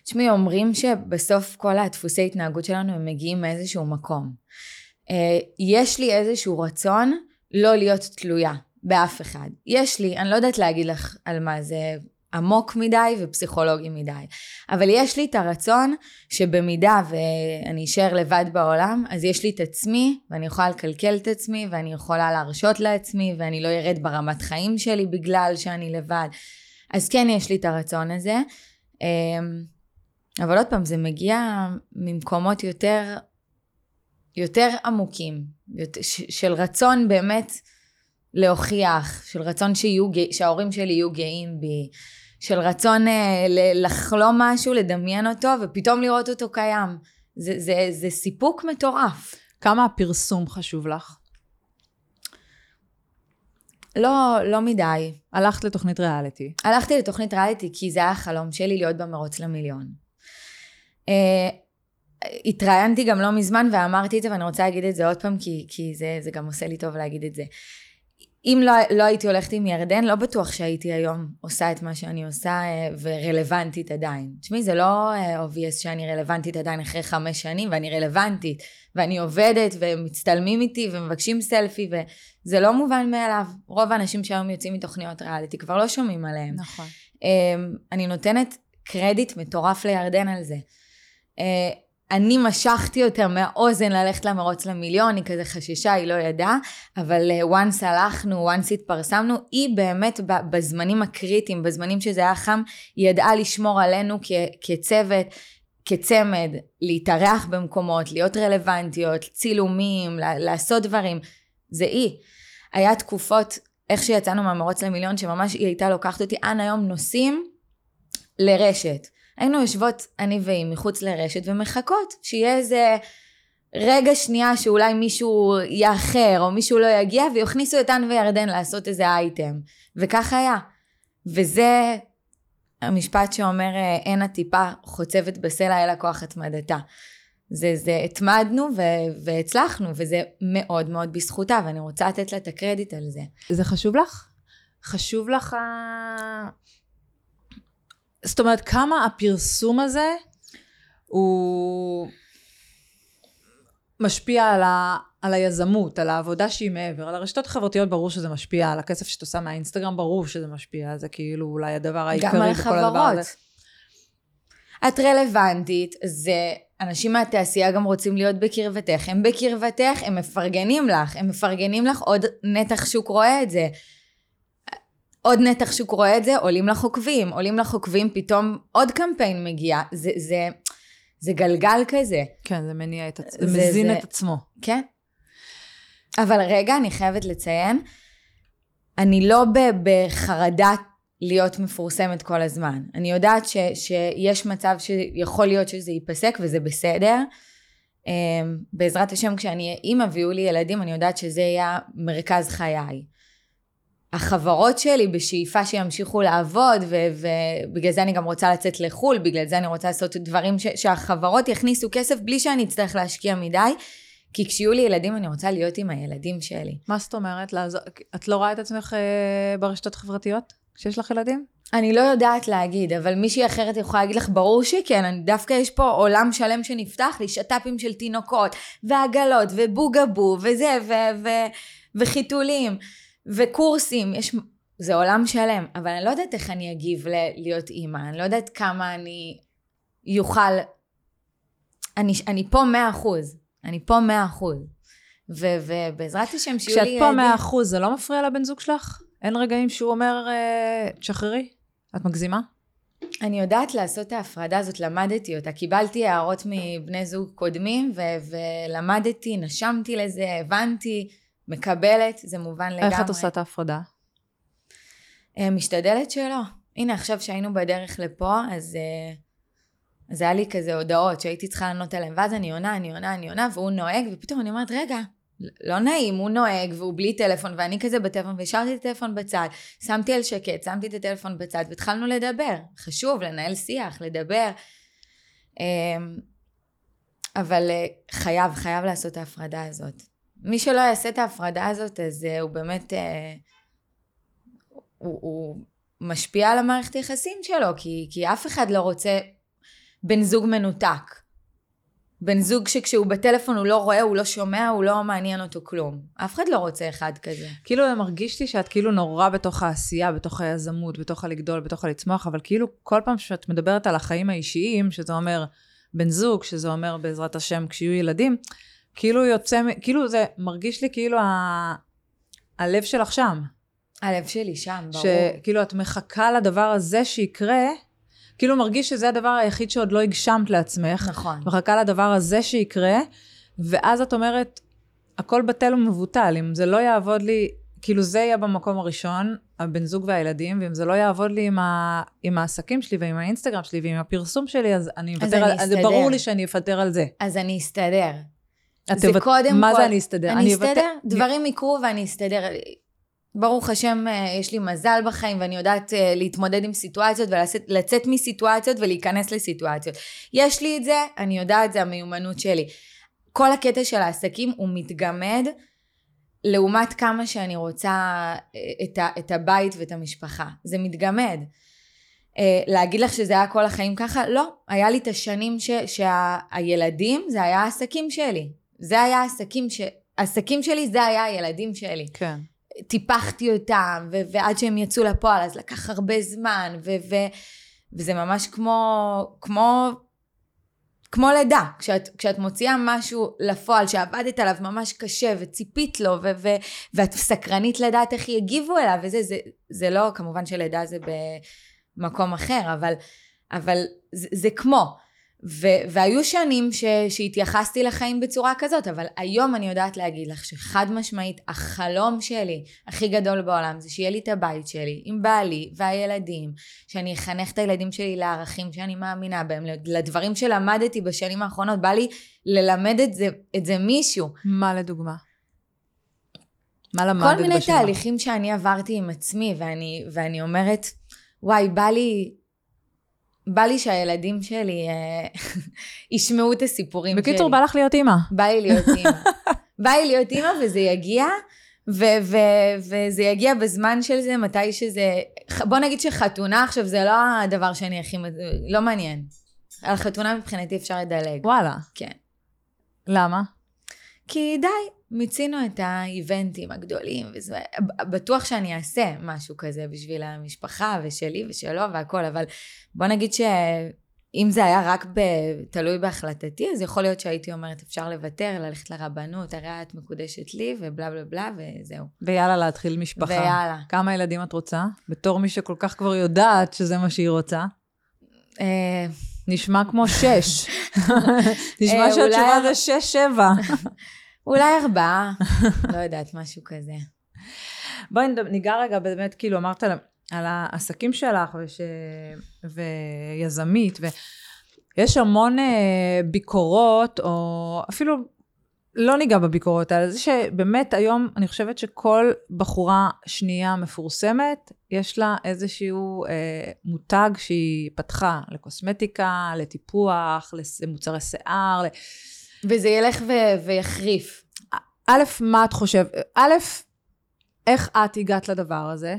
תשמעי, אומרים שבסוף כל הדפוסי התנהגות שלנו הם מגיעים מאיזשהו מקום. אה, יש לי איזשהו רצון לא להיות תלויה באף אחד. יש לי, אני לא יודעת להגיד לך על מה זה עמוק מדי ופסיכולוגי מדי, אבל יש לי את הרצון שבמידה ואני אשאר לבד בעולם, אז יש לי את עצמי, ואני יכולה לקלקל את עצמי, ואני יכולה להרשות לעצמי, ואני לא ארד ברמת חיים שלי בגלל שאני לבד. אז כן יש לי את הרצון הזה. אמ, אבל עוד פעם, זה מגיע ממקומות יותר, יותר עמוקים, של רצון באמת להוכיח, של רצון שיהיו, שההורים שלי יהיו גאים בי, של רצון אה, לחלום משהו, לדמיין אותו, ופתאום לראות אותו קיים. זה, זה, זה סיפוק מטורף. כמה הפרסום חשוב לך? לא, לא מדי. הלכת לתוכנית ריאליטי. הלכתי לתוכנית ריאליטי כי זה היה החלום שלי להיות במרוץ למיליון. אה, התראיינתי גם לא מזמן ואמרתי את זה ואני רוצה להגיד את זה עוד פעם כי, כי זה, זה גם עושה לי טוב להגיד את זה. אם לא, לא הייתי הולכת עם ירדן, לא בטוח שהייתי היום עושה את מה שאני עושה אה, ורלוונטית עדיין. תשמעי, זה לא אה, obvious שאני רלוונטית עדיין אחרי חמש שנים, ואני רלוונטית, ואני עובדת, ומצטלמים איתי, ומבקשים סלפי, וזה לא מובן מאליו. רוב האנשים שהיום יוצאים מתוכניות ריאליטי כבר לא שומעים עליהם. נכון. אמ, אני נותנת קרדיט מטורף לירדן על זה. אני משכתי יותר מהאוזן ללכת למרוץ למיליון, היא כזה חששה, היא לא ידעה, אבל אה, once הלכנו, once התפרסמנו, היא באמת בזמנים הקריטיים, בזמנים שזה היה חם, היא ידעה לשמור עלינו כצוות, כצמד, להתארח במקומות, להיות רלוונטיות, צילומים, לעשות דברים, זה היא. היה תקופות, איך שיצאנו מהמרוץ למיליון, שממש היא הייתה לוקחת אותי, אנ היום נוסעים לרשת. היינו יושבות, אני והיא, מחוץ לרשת ומחכות שיהיה איזה רגע שנייה שאולי מישהו יאחר או מישהו לא יגיע ויכניסו את אן וירדן לעשות איזה אייטם. וכך היה. וזה המשפט שאומר אין הטיפה חוצבת בסלע אלא כוח התמדתה. זה, זה התמדנו ו- והצלחנו, וזה מאוד מאוד בזכותה, ואני רוצה לתת לה את הקרדיט על זה. זה חשוב לך? חשוב לך זאת אומרת, כמה הפרסום הזה הוא משפיע על, ה, על היזמות, על העבודה שהיא מעבר, על הרשתות החברתיות ברור שזה משפיע, על הכסף שאת עושה מהאינסטגרם ברור שזה משפיע, זה כאילו אולי הדבר העיקרי בכל הדבר הזה. את רלוונטית, זה אנשים מהתעשייה גם רוצים להיות בקרבתך, הם בקרבתך, הם מפרגנים לך, הם מפרגנים לך, עוד נתח שוק רואה את זה. עוד נתח שוק רואה את זה, עולים לך עוקבים, עולים לך עוקבים, פתאום עוד קמפיין מגיע. זה, זה, זה גלגל כזה. כן, זה מניע את עצמו, זה מזין זה, את עצמו. כן. אבל רגע, אני חייבת לציין, אני לא בחרדה להיות מפורסמת כל הזמן. אני יודעת ש, שיש מצב שיכול להיות שזה ייפסק וזה בסדר. אמ, בעזרת השם, כשאני אהיה אימא ויהיו לי ילדים, אני יודעת שזה יהיה מרכז חיי. החברות שלי בשאיפה שימשיכו לעבוד, ובגלל זה אני גם רוצה לצאת לחו"ל, בגלל זה אני רוצה לעשות דברים ש- שהחברות יכניסו כסף בלי שאני אצטרך להשקיע מדי, כי כשיהיו לי ילדים אני רוצה להיות עם הילדים שלי. מה זאת אומרת? לעזור? את לא רואה את עצמך אה, ברשתות חברתיות כשיש לך ילדים? אני לא יודעת להגיד, אבל מישהי אחרת יכולה להגיד לך, ברור שכן, אני, דווקא יש פה עולם שלם שנפתח לי, שת"פים של תינוקות, ועגלות, ובוגבו, וזה, ו- ו- וחיתולים. וקורסים, יש, זה עולם שלם, אבל אני לא יודעת איך אני אגיב ל- להיות אימא, אני לא יודעת כמה אני יוכל, אני, אני פה מאה אחוז, אני פה מאה אחוז. ובעזרת השם שיהיו לי. כשאת פה מאה אחוז, זה לא מפריע לבן זוג שלך? אין רגעים שהוא אומר, אה, תשחררי? את מגזימה? אני יודעת לעשות את ההפרדה הזאת, למדתי אותה. קיבלתי הערות מבני זוג קודמים, ו- ולמדתי, נשמתי לזה, הבנתי. מקבלת, זה מובן לגמרי. איך את עושה את ההפרדה? אה, משתדלת שלא. הנה, עכשיו שהיינו בדרך לפה, אז, אה, אז היה לי כזה הודעות שהייתי צריכה לענות עליהן, ואז אני עונה, אני עונה, אני עונה, והוא נוהג, ופתאום אני אומרת, רגע, לא נעים, הוא נוהג, והוא בלי טלפון, ואני כזה בטלפון, והשארתי את הטלפון בצד, שמתי על שקט, שמתי את הטלפון בצד, והתחלנו לדבר. חשוב, לנהל שיח, לדבר. אמ, אבל אה, חייב, חייב לעשות את ההפרדה הזאת. מי שלא יעשה את ההפרדה הזאת, אז uh, הוא באמת, uh, הוא, הוא משפיע על המערכת היחסים שלו, כי, כי אף אחד לא רוצה בן זוג מנותק. בן זוג שכשהוא בטלפון הוא לא רואה, הוא לא שומע, הוא לא מעניין אותו כלום. אף אחד לא רוצה אחד כזה. כאילו מרגיש לי שאת כאילו נורא בתוך העשייה, בתוך היזמות, בתוך הלגדול, בתוך הלצמוח, אבל כאילו כל פעם שאת מדברת על החיים האישיים, שזה אומר בן זוג, שזה אומר בעזרת השם כשיהיו ילדים, כאילו יוצא, כאילו זה מרגיש לי כאילו ה... הלב שלך שם. הלב שלי שם, ברור. שכאילו את מחכה לדבר הזה שיקרה, כאילו מרגיש שזה הדבר היחיד שעוד לא הגשמת לעצמך. נכון. מחכה לדבר הזה שיקרה, ואז את אומרת, הכל בטל ומבוטל, אם זה לא יעבוד לי, כאילו זה יהיה במקום הראשון, הבן זוג והילדים, ואם זה לא יעבוד לי עם, ה, עם העסקים שלי ועם האינסטגרם שלי ועם הפרסום שלי, אז אני אוותר על, זה ברור לי שאני אוותר על זה. אז אני אסתדר. זה תבט... קודם מה כל... מה זה אני אסתדר? אני, אני אסתדר, אבט... דברים יקרו ואני אסתדר. ברוך השם, אה, יש לי מזל בחיים ואני יודעת אה, להתמודד עם סיטואציות ולצאת מסיטואציות ולהיכנס לסיטואציות. יש לי את זה, אני יודעת, זה המיומנות שלי. כל הקטע של העסקים הוא מתגמד לעומת כמה שאני רוצה אה, את, ה, את הבית ואת המשפחה. זה מתגמד. להגיד לך שזה היה כל החיים ככה? לא. היה לי את השנים ש, שהילדים, זה היה העסקים שלי. זה היה העסקים ש... העסקים שלי, זה היה הילדים שלי. כן. טיפחתי אותם, ו- ועד שהם יצאו לפועל, אז לקח הרבה זמן, ו- ו- וזה ממש כמו, כמו, כמו לידה. כשאת, כשאת מוציאה משהו לפועל שעבדת עליו ממש קשה, וציפית לו, ו- ו- ואת סקרנית לדעת איך יגיבו אליו, וזה, זה, זה לא, כמובן שלידה זה במקום אחר, אבל, אבל זה, זה כמו. ו- והיו שנים ש- שהתייחסתי לחיים בצורה כזאת, אבל היום אני יודעת להגיד לך שחד משמעית החלום שלי הכי גדול בעולם זה שיהיה לי את הבית שלי עם בעלי והילדים, שאני אחנך את הילדים שלי לערכים שאני מאמינה בהם, לדברים שלמדתי בשנים האחרונות, בא לי ללמד את זה, את זה מישהו. מה לדוגמה? מה למדת בשנים? כל מיני תהליכים שאני עברתי עם עצמי, ואני, ואני אומרת, וואי, בא לי בא לי שהילדים שלי אה, (laughs) ישמעו את הסיפורים בקיצור, שלי. בא לך להיות אימא. בא לי להיות אימא. (laughs) בא לי להיות אימא וזה יגיע, ו- ו- וזה יגיע בזמן של זה, מתי שזה... בוא נגיד שחתונה עכשיו זה לא הדבר שאני הכי... לא מעניין. על חתונה מבחינתי אפשר לדלג. וואלה. כן. למה? כי די, מיצינו את האיבנטים הגדולים, וזה, בטוח שאני אעשה משהו כזה בשביל המשפחה ושלי ושלו והכל, אבל בוא נגיד שאם זה היה רק ב, תלוי בהחלטתי, אז יכול להיות שהייתי אומרת, אפשר לוותר, ללכת לרבנות, הרי את מקודשת לי, ובלה בלה בלה, וזהו. ויאללה, להתחיל משפחה. ויאללה. כמה ילדים את רוצה? בתור מי שכל כך כבר יודעת שזה מה שהיא רוצה. אה, נשמע כמו שש. (laughs) נשמע אה, שהתשובה אולי- זה שש, שבע. (laughs) אולי ארבעה, לא יודעת, משהו כזה. בואי ניגע רגע באמת, כאילו אמרת על, על העסקים שלך וש, ויזמית, ויש המון אה, ביקורות, או אפילו לא ניגע בביקורות האלה, זה שבאמת היום אני חושבת שכל בחורה שנייה מפורסמת, יש לה איזשהו אה, מותג שהיא פתחה לקוסמטיקה, לטיפוח, למוצרי שיער. ל... וזה ילך ו- ויחריף. א', מה את חושבת? א', איך את הגעת לדבר הזה?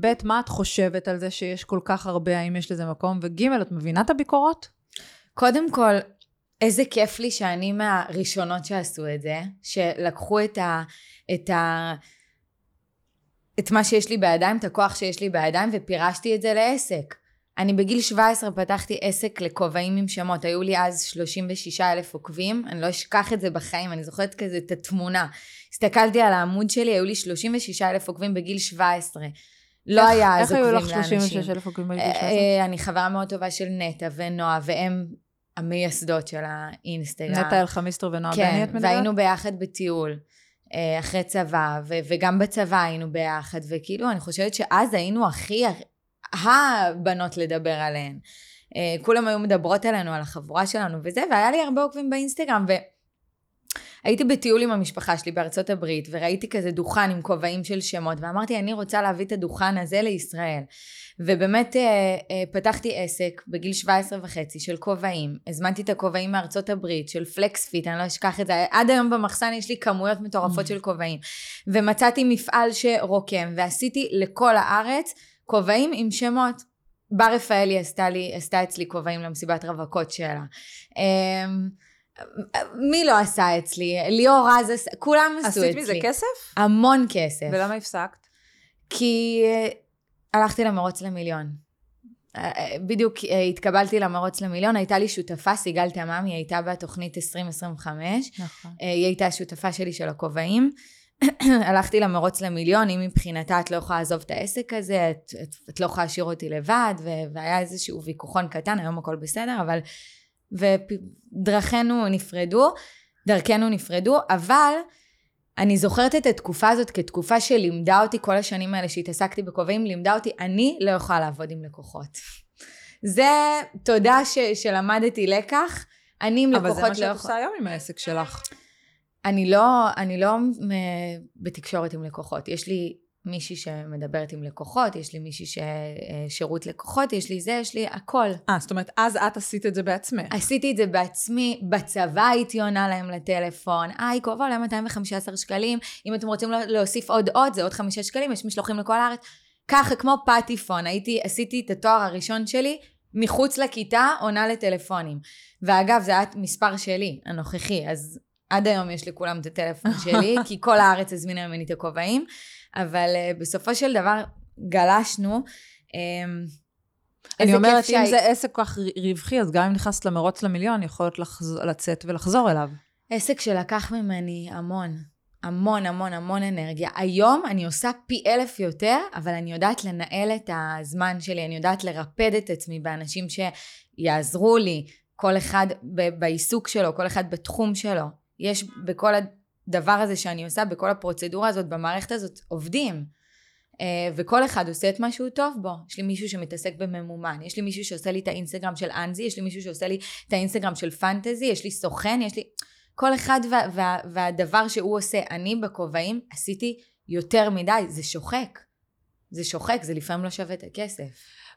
ב', מה את חושבת על זה שיש כל כך הרבה, האם יש לזה מקום? וג', את מבינה את הביקורות? קודם כל, איזה כיף לי שאני מהראשונות שעשו את זה, שלקחו את ה... את ה... את מה שיש לי בידיים, את הכוח שיש לי בידיים, ופירשתי את זה לעסק. אני בגיל 17 פתחתי עסק לכובעים עם שמות, היו לי אז 36 אלף עוקבים, אני לא אשכח את זה בחיים, אני זוכרת כזה את התמונה. הסתכלתי על העמוד שלי, היו לי 36 אלף עוקבים בגיל 17. לא איך- היה אז איך היו עוקבים לך לאנשים. 36 אלף עוקבים בגיל אה, 17? אה, אני חברה מאוד טובה של נטע ונועה, והם המייסדות של האינסטגרם. נטע אלחמיסטר ונועה בני, כן, את מדברת? והיינו ביחד בטיול, אה, אחרי צבא, ו- וגם בצבא היינו ביחד, וכאילו, אני חושבת שאז היינו הכי הבנות לדבר עליהן. אה, כולם היו מדברות עלינו, על החבורה שלנו וזה, והיה לי הרבה עוקבים באינסטגרם, והייתי בטיול עם המשפחה שלי בארצות הברית, וראיתי כזה דוכן עם כובעים של שמות, ואמרתי, אני רוצה להביא את הדוכן הזה לישראל. ובאמת אה, אה, פתחתי עסק בגיל 17 וחצי של כובעים, הזמנתי את הכובעים מארצות הברית של Flexfit, אני לא אשכח את זה, עד היום במחסן יש לי כמויות מטורפות של כובעים, ומצאתי מפעל שרוקם, ועשיתי לכל הארץ כובעים עם שמות. בר רפאלי עשתה לי, עשתה אצלי כובעים למסיבת רווקות שלה. אמ, מי לא עשה אצלי? ליאור רז, עשה- כולם עשו אצלי. עשית מזה כסף? המון כסף. ולמה הפסקת? כי אה, הלכתי למרוץ למיליון. אה, אה, בדיוק התקבלתי למרוץ למיליון, הייתה לי שותפה, סיגל תמם, היא הייתה בתוכנית 2025, נכון. היא הייתה השותפה שלי של הכובעים. (clears throat) הלכתי למרוץ למיליון, אם מבחינתה את לא יכולה לעזוב את העסק הזה, את, את, את לא יכולה להשאיר אותי לבד, ו, והיה איזשהו ויכוחון קטן, היום הכל בסדר, אבל... ודרכינו נפרדו, דרכנו נפרדו, אבל אני זוכרת את התקופה הזאת כתקופה שלימדה אותי, כל השנים האלה שהתעסקתי בכובעים, לימדה אותי, אני לא יכולה לעבוד עם לקוחות. זה תודה ש, שלמדתי לקח, אני עם אבל לקוחות זה לא מה יכולה... שאת עושה היום עם העסק שלך. אני לא, אני לא בתקשורת עם לקוחות. יש לי מישהי שמדברת עם לקוחות, יש לי מישהי ששירות לקוחות, יש לי זה, יש לי הכל. אה, זאת אומרת, אז את עשית את זה בעצמך. עשיתי את זה בעצמי, בצבא הייתי עונה להם לטלפון, היי, כובע עולה 215 שקלים, אם אתם רוצים לה- להוסיף עוד עוד, זה עוד 5 שקלים, יש משלוחים לכל הארץ. ככה, כמו פטיפון, הייתי, עשיתי את התואר הראשון שלי, מחוץ לכיתה, עונה לטלפונים. ואגב, זה היה מספר שלי, הנוכחי, אז עד היום יש לכולם את הטלפון שלי, (laughs) כי כל הארץ הזמינה ממני את הכובעים, אבל uh, בסופו של דבר גלשנו. Um, אני אומרת שהי... זה עסק כל כך רווחי, אז גם אם נכנסת למרוץ למיליון, יכולת לחז... לצאת ולחזור אליו. עסק שלקח ממני המון, המון המון המון אנרגיה. היום אני עושה פי אלף יותר, אבל אני יודעת לנהל את הזמן שלי, אני יודעת לרפד את עצמי באנשים שיעזרו לי, כל אחד ב- בעיסוק שלו, כל אחד בתחום שלו. יש בכל הדבר הזה שאני עושה, בכל הפרוצדורה הזאת, במערכת הזאת, עובדים. אה, וכל אחד עושה את מה שהוא טוב בו. יש לי מישהו שמתעסק בממומן, יש לי מישהו שעושה לי את האינסטגרם של אנזי, יש לי מישהו שעושה לי את האינסטגרם של פנטזי, יש לי סוכן, יש לי... כל אחד וה, וה, והדבר שהוא עושה. אני בכובעים עשיתי יותר מדי, זה שוחק. זה שוחק, זה לפעמים לא שווה את הכסף.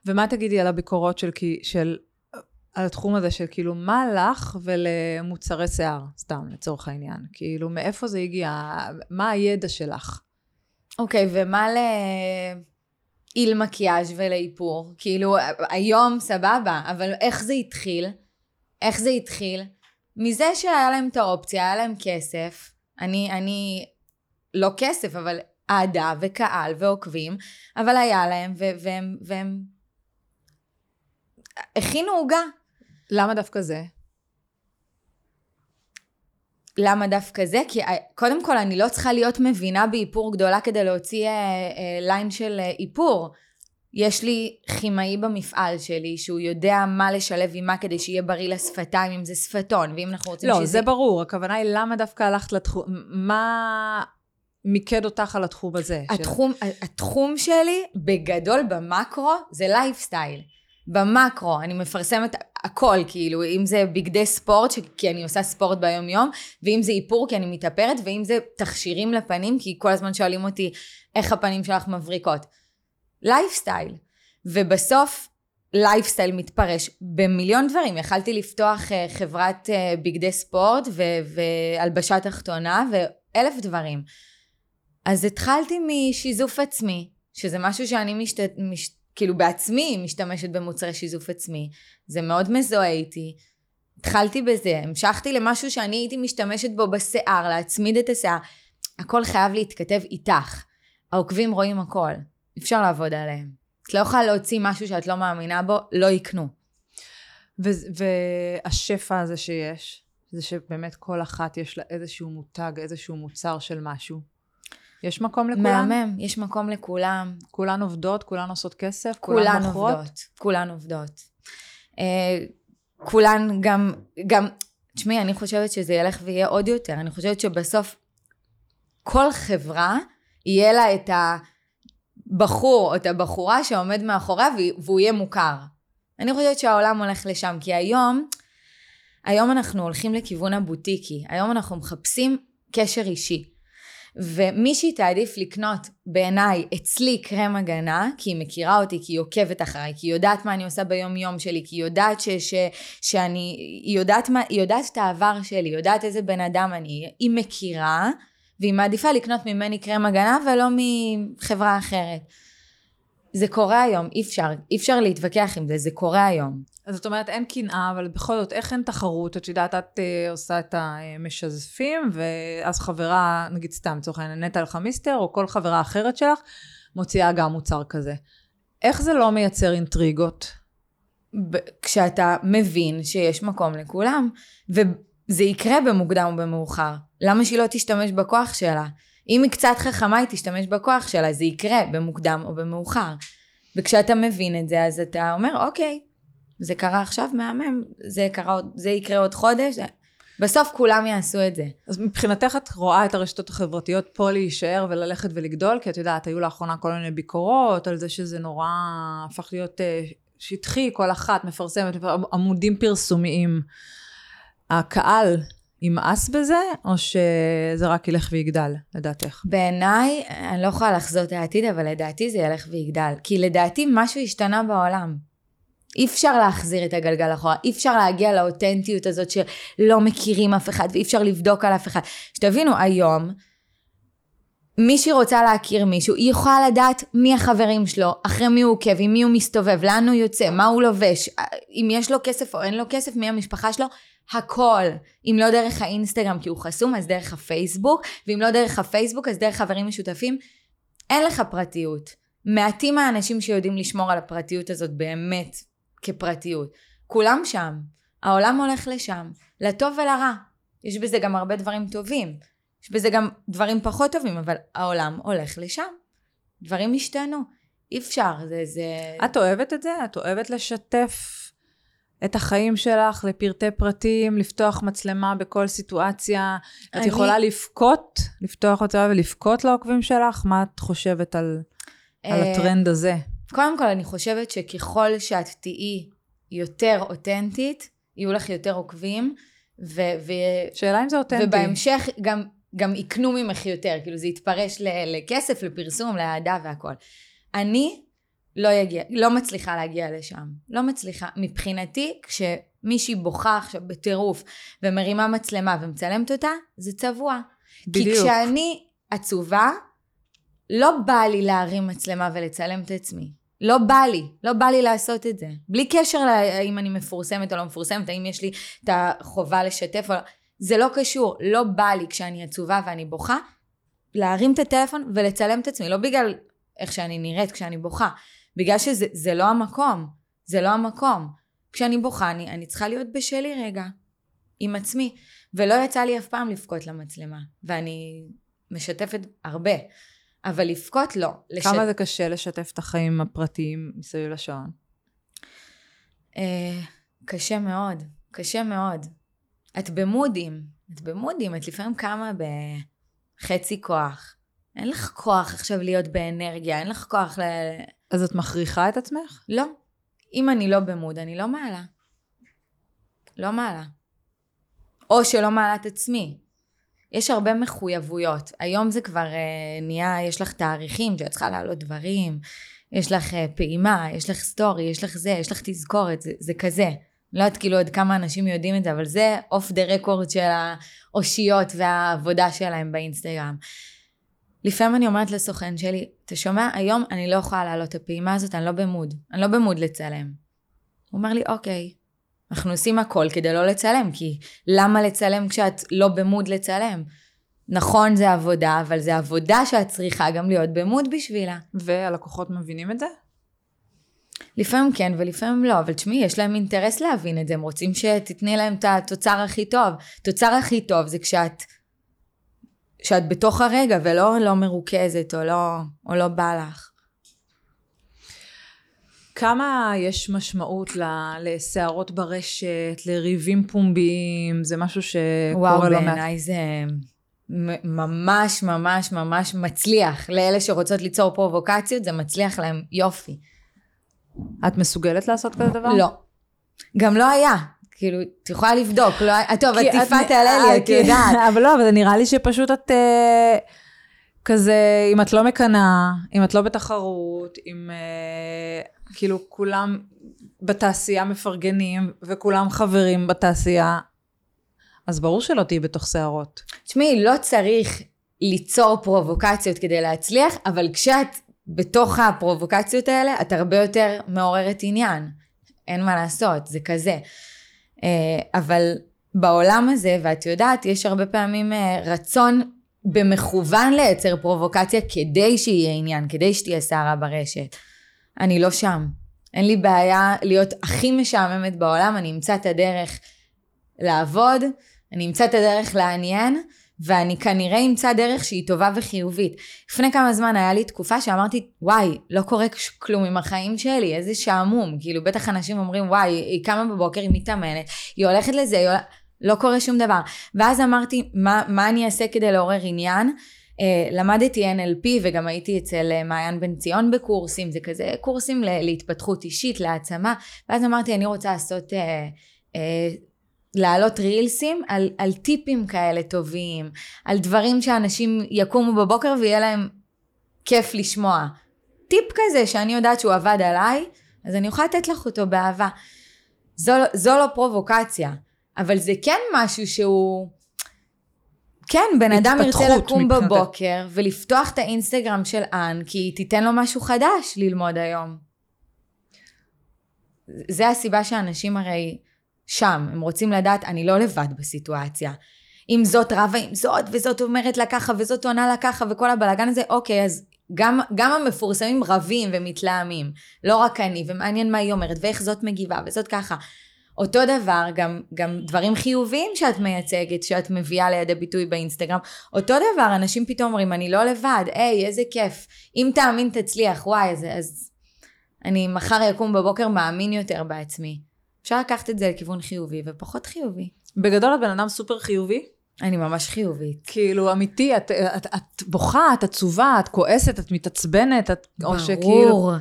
ומה תגידי על הביקורות של, של על התחום הזה של כאילו, מה לך ולמוצרי שיער, סתם, לצורך העניין? כאילו, מאיפה זה הגיע? מה הידע שלך? אוקיי, okay, ומה לאיל מקיאז' ולאיפור? כאילו, היום סבבה, אבל איך זה התחיל? איך זה התחיל? מזה שהיה להם את האופציה, היה להם כסף. אני, אני, לא כסף, אבל אהדה וקהל ועוקבים, אבל היה להם, ו- והם, והם הכינו עוגה. למה דווקא זה? למה דווקא זה? כי אה, קודם כל אני לא צריכה להיות מבינה באיפור גדולה כדי להוציא אה, אה, ליין של אה, איפור. יש לי כימאי במפעל שלי שהוא יודע מה לשלב עם מה כדי שיהיה בריא לשפתיים, אם זה שפתון, ואם אנחנו רוצים לא, שזה... לא, זה ברור, הכוונה היא למה דווקא הלכת לתחום, מה מיקד אותך על התחום הזה? התחום, של... התחום שלי, בגדול, במקרו, זה לייפסטייל. במקרו, אני מפרסמת הכל, כאילו, אם זה בגדי ספורט, כי אני עושה ספורט ביום יום, ואם זה איפור כי אני מתאפרת, ואם זה תכשירים לפנים, כי כל הזמן שואלים אותי איך הפנים שלך מבריקות. לייפסטייל. ובסוף, לייפסטייל מתפרש במיליון דברים. יכלתי לפתוח אה, חברת אה, בגדי ספורט ו- והלבשה תחתונה ואלף דברים. אז התחלתי משיזוף עצמי, שזה משהו שאני משת... מש... כאילו בעצמי משתמשת במוצרי שיזוף עצמי. זה מאוד מזוהה איתי. התחלתי בזה, המשכתי למשהו שאני הייתי משתמשת בו בשיער, להצמיד את השיער. הכל חייב להתכתב איתך. העוקבים רואים הכל. אפשר לעבוד עליהם. את לא יכולה להוציא משהו שאת לא מאמינה בו, לא יקנו. והשפע הזה שיש, זה שבאמת כל אחת יש לה איזשהו מותג, איזשהו מוצר של משהו. יש מקום לכולם? מהמם, יש מקום לכולם. כולן עובדות, כולן עושות כסף, כולן, כולן מוכרות? עובדות, כולן עובדות. אה, כולן גם, גם, תשמעי, אני חושבת שזה ילך ויהיה עוד יותר. אני חושבת שבסוף כל חברה, יהיה לה את ה... בחור או את הבחורה שעומד מאחוריה והוא יהיה מוכר. אני חושבת שהעולם הולך לשם, כי היום, היום אנחנו הולכים לכיוון הבוטיקי, היום אנחנו מחפשים קשר אישי. ומי שהיא תעדיף לקנות בעיניי אצלי קרם הגנה, כי היא מכירה אותי, כי היא עוקבת אחריי, כי היא יודעת מה אני עושה ביום יום שלי, כי היא יודעת ש, ש, שאני, היא יודעת, מה, היא יודעת את העבר שלי, היא יודעת איזה בן אדם אני, היא מכירה, והיא מעדיפה לקנות ממני קרם הגנה ולא מחברה אחרת. זה קורה היום, אי אפשר, אי אפשר להתווכח עם זה, זה קורה היום. אז זאת אומרת, אין קנאה, אבל בכל זאת, איך אין תחרות? את יודעת, את uh, עושה את המשזפים, ואז חברה, נגיד סתם, לצורך העניין, נטע אלחמיסטר, או כל חברה אחרת שלך, מוציאה גם מוצר כזה. איך זה לא מייצר אינטריגות? כשאתה מבין שיש מקום לכולם, וזה יקרה במוקדם או במאוחר. למה שהיא לא תשתמש בכוח שלה? אם היא קצת חכמה, היא תשתמש בכוח שלה, זה יקרה במוקדם או במאוחר. וכשאתה מבין את זה, אז אתה אומר, אוקיי, זה קרה עכשיו, מהמם, זה, קרה, זה יקרה עוד חודש, בסוף כולם יעשו את זה. אז מבחינתך את רואה את הרשתות החברתיות פה להישאר וללכת ולגדול? כי את יודעת, היו לאחרונה כל מיני ביקורות על זה שזה נורא הפך להיות אה, שטחי, כל אחת מפרסמת עמודים פרסומיים. הקהל ימאס בזה, או שזה רק ילך ויגדל, לדעתך? בעיניי, אני לא יכולה לחזות את העתיד, אבל לדעתי זה ילך ויגדל. כי לדעתי משהו השתנה בעולם. אי אפשר להחזיר את הגלגל אחורה, אי אפשר להגיע לאותנטיות הזאת שלא מכירים אף אחד ואי אפשר לבדוק על אף אחד. שתבינו, היום, מי שרוצה להכיר מישהו, היא יכולה לדעת מי החברים שלו, אחרי מי הוא עוקב, עם מי הוא מסתובב, לאן הוא יוצא, מה הוא לובש, אם יש לו כסף או אין לו כסף, מי המשפחה שלו, הכל. אם לא דרך האינסטגרם כי הוא חסום, אז דרך הפייסבוק, ואם לא דרך הפייסבוק, אז דרך חברים משותפים. אין לך פרטיות. מעטים האנשים שיודעים לשמור על הפרטיות הזאת באמת כפרטיות. כולם שם. העולם הולך לשם, לטוב ולרע. יש בזה גם הרבה דברים טובים. יש בזה גם דברים פחות טובים, אבל העולם הולך לשם. דברים השתנו. אי אפשר, זה... זה... את אוהבת את זה? את אוהבת לשתף את החיים שלך לפרטי פרטים, לפתוח מצלמה בכל סיטואציה? אני... את יכולה לבכות, לפתוח אותה ולבכות לעוקבים שלך? מה את חושבת על, על אה, הטרנד הזה? קודם כל, אני חושבת שככל שאת תהיי יותר אותנטית, יהיו לך יותר עוקבים, ו... ו... שאלה אם זה אותנטי. ובהמשך גם, גם יקנו ממך יותר, כאילו זה יתפרש לכסף, לפרסום, לאהדה והכל. אני לא, יגיע, לא מצליחה להגיע לשם. לא מצליחה. מבחינתי, כשמישהי בוכה עכשיו בטירוף ומרימה מצלמה ומצלמת אותה, זה צבוע. בדיוק. כי כשאני עצובה, לא בא לי להרים מצלמה ולצלם את עצמי. לא בא לי, לא בא לי לעשות את זה. בלי קשר לאם אני מפורסמת או לא מפורסמת, האם יש לי את החובה לשתף או לא. זה לא קשור, לא בא לי כשאני עצובה ואני בוכה, להרים את הטלפון ולצלם את עצמי. לא בגלל איך שאני נראית כשאני בוכה, בגלל שזה לא המקום. זה לא המקום. כשאני בוכה, אני, אני צריכה להיות בשלי רגע, עם עצמי. ולא יצא לי אף פעם לבכות למצלמה, ואני משתפת הרבה. אבל לבכות לא. לשת... כמה זה קשה לשתף את החיים הפרטיים מסביב לשעון? אה, קשה מאוד, קשה מאוד. את במודים, את במודים, את לפעמים קמה בחצי כוח. אין לך כוח עכשיו להיות באנרגיה, אין לך כוח ל... אז את מכריחה את עצמך? לא. אם אני לא במוד, אני לא מעלה. לא מעלה. או שלא מעלה את עצמי. יש הרבה מחויבויות. היום זה כבר uh, נהיה, יש לך תאריכים שאת צריכה להעלות דברים, יש לך uh, פעימה, יש לך סטורי, יש לך זה, יש לך תזכורת, זה, זה כזה. לא יודעת כאילו עוד כמה אנשים יודעים את זה, אבל זה אוף דה רקורד של האושיות והעבודה שלהם באינסטגרם. לפעמים אני אומרת לסוכן שלי, אתה שומע, היום אני לא יכולה לעלות את הפעימה הזאת, אני לא במוד. אני לא במוד לצלם. הוא אומר לי, אוקיי, אנחנו עושים הכל כדי לא לצלם, כי למה לצלם כשאת לא במוד לצלם? נכון, זה עבודה, אבל זה עבודה שאת צריכה גם להיות במוד בשבילה. והלקוחות מבינים את זה? לפעמים כן ולפעמים לא, אבל תשמעי, יש להם אינטרס להבין את זה, הם רוצים שתתני להם את התוצר הכי טוב. תוצר הכי טוב זה כשאת שאת בתוך הרגע ולא לא מרוכזת או לא, או לא בא לך. כמה יש משמעות לסערות ברשת, לריבים פומביים, זה משהו שקורה לא מעט. וואו, בעיניי זה ממש ממש ממש מצליח. לאלה שרוצות ליצור פרובוקציות, זה מצליח להם יופי. את מסוגלת לעשות כזה דבר? לא. גם לא היה. כאילו, את יכולה לבדוק, לא, טוב, עטיפה תעלה לי, את יודעת. (laughs) אבל לא, אבל זה נראה לי שפשוט את אה, כזה, אם את לא מקנאה, אם את לא בתחרות, אם אה, כאילו כולם בתעשייה מפרגנים, וכולם חברים בתעשייה, אז ברור שלא תהיי בתוך שערות. תשמעי, לא צריך ליצור פרובוקציות כדי להצליח, אבל כשאת בתוך הפרובוקציות האלה, את הרבה יותר מעוררת עניין. אין מה לעשות, זה כזה. אה, אבל בעולם הזה, ואת יודעת, יש הרבה פעמים אה, רצון במכוון לייצר פרובוקציה כדי שיהיה עניין, כדי שתהיה סערה ברשת. אני לא שם. אין לי בעיה להיות הכי משעממת בעולם, אני אמצא את הדרך לעבוד, אני אמצא את הדרך לעניין, ואני כנראה אמצא דרך שהיא טובה וחיובית. לפני כמה זמן היה לי תקופה שאמרתי, וואי, לא קורה כלום עם החיים שלי, איזה שעמום. כאילו, בטח אנשים אומרים, וואי, היא קמה בבוקר, היא מתאמנת, היא הולכת לזה, היא הולכת... לא קורה שום דבר. ואז אמרתי, מה, מה אני אעשה כדי לעורר עניין? Uh, למדתי NLP וגם הייתי אצל uh, מעיין בן ציון בקורסים, זה כזה קורסים להתפתחות אישית, להעצמה, ואז אמרתי, אני רוצה לעשות uh, uh, להעלות רילסים על, על טיפים כאלה טובים, על דברים שאנשים יקומו בבוקר ויהיה להם כיף לשמוע. טיפ כזה שאני יודעת שהוא עבד עליי, אז אני יכולה לתת לך אותו באהבה. זו, זו לא פרובוקציה, אבל זה כן משהו שהוא... כן, בן אדם ירצה לקום מבחינתי. בבוקר ולפתוח את האינסטגרם של אן, כי היא תיתן לו משהו חדש ללמוד היום. זה הסיבה שאנשים הרי שם, הם רוצים לדעת, אני לא לבד בסיטואציה. אם זאת רבה עם זאת, וזאת אומרת לה ככה, וזאת עונה לה ככה, וכל הבלאגן הזה, אוקיי, אז גם, גם המפורסמים רבים ומתלהמים. לא רק אני, ומעניין מה היא אומרת, ואיך זאת מגיבה, וזאת ככה. אותו דבר, גם, גם דברים חיוביים שאת מייצגת, שאת מביאה לידי ביטוי באינסטגרם. אותו דבר, אנשים פתאום אומרים, אני לא לבד, היי, איזה כיף. אם תאמין, תצליח, וואי, אז, אז אני מחר יקום בבוקר מאמין יותר בעצמי. אפשר לקחת את זה לכיוון חיובי ופחות חיובי. בגדול את בן אדם סופר חיובי? אני ממש חיובית. כאילו, אמיתי, את, את, את, את בוכה, את עצובה, את כועסת, את מתעצבנת, את... ברור. או שכאילו...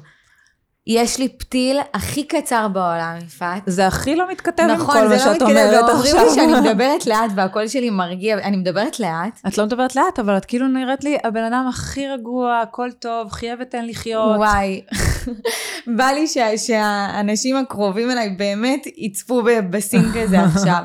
יש לי פתיל הכי קצר בעולם, יפעת. זה הכי לא מתכתב נכון, עם כל מה לא שאת אומרת עכשיו. נכון, זה לא מתכתב, אומרים לי שאני (laughs) מדברת לאט והקול שלי מרגיע, אני מדברת לאט. את לא מדברת לאט, אבל את כאילו נראית לי הבן אדם הכי רגוע, הכל טוב, חיה ותן לחיות. וואי, (laughs) בא לי שהאנשים הקרובים אליי באמת יצפו בסינק הזה (laughs) עכשיו.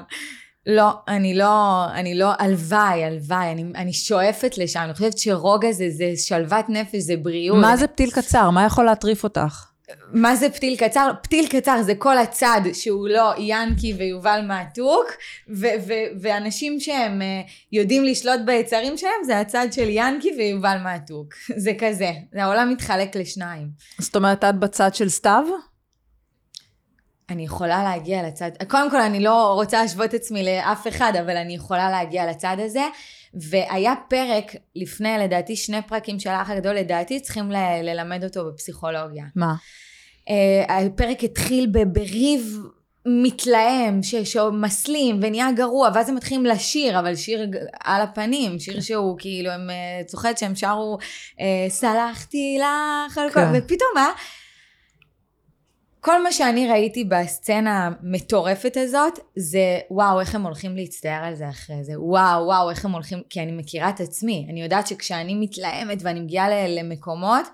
לא, אני לא, אני לא, הלוואי, הלוואי, אני, אני שואפת לשם, אני חושבת שרוגע זה, זה שלוות נפש, זה בריאות. מה זה פתיל קצר? מה יכול להטריף אותך? מה זה פתיל קצר? פתיל קצר זה כל הצד שהוא לא ינקי ויובל מעתוק, ו- ו- ואנשים שהם uh, יודעים לשלוט ביצרים שלהם זה הצד של ינקי ויובל מעתוק. (laughs) זה כזה, העולם מתחלק לשניים. זאת אומרת, את בצד של סתיו? אני יכולה להגיע לצד, קודם כל אני לא רוצה להשוות עצמי לאף אחד, אבל אני יכולה להגיע לצד הזה. והיה פרק לפני, לדעתי, שני פרקים של האח הגדול, לדעתי צריכים ל- ללמד אותו בפסיכולוגיה. מה? Uh, הפרק התחיל בריב מתלהם, ש- שמסלים ונהיה גרוע, ואז הם מתחילים לשיר, אבל שיר על הפנים, שיר כן. שהוא כאילו, הם, uh, צוחקת שהם שרו, uh, סלחתי לך, כן. ופתאום מה? כל מה שאני ראיתי בסצנה המטורפת הזאת, זה וואו, איך הם הולכים להצטער על זה אחרי זה. וואו, וואו, איך הם הולכים, כי אני מכירה את עצמי. אני יודעת שכשאני מתלהמת ואני מגיעה למקומות,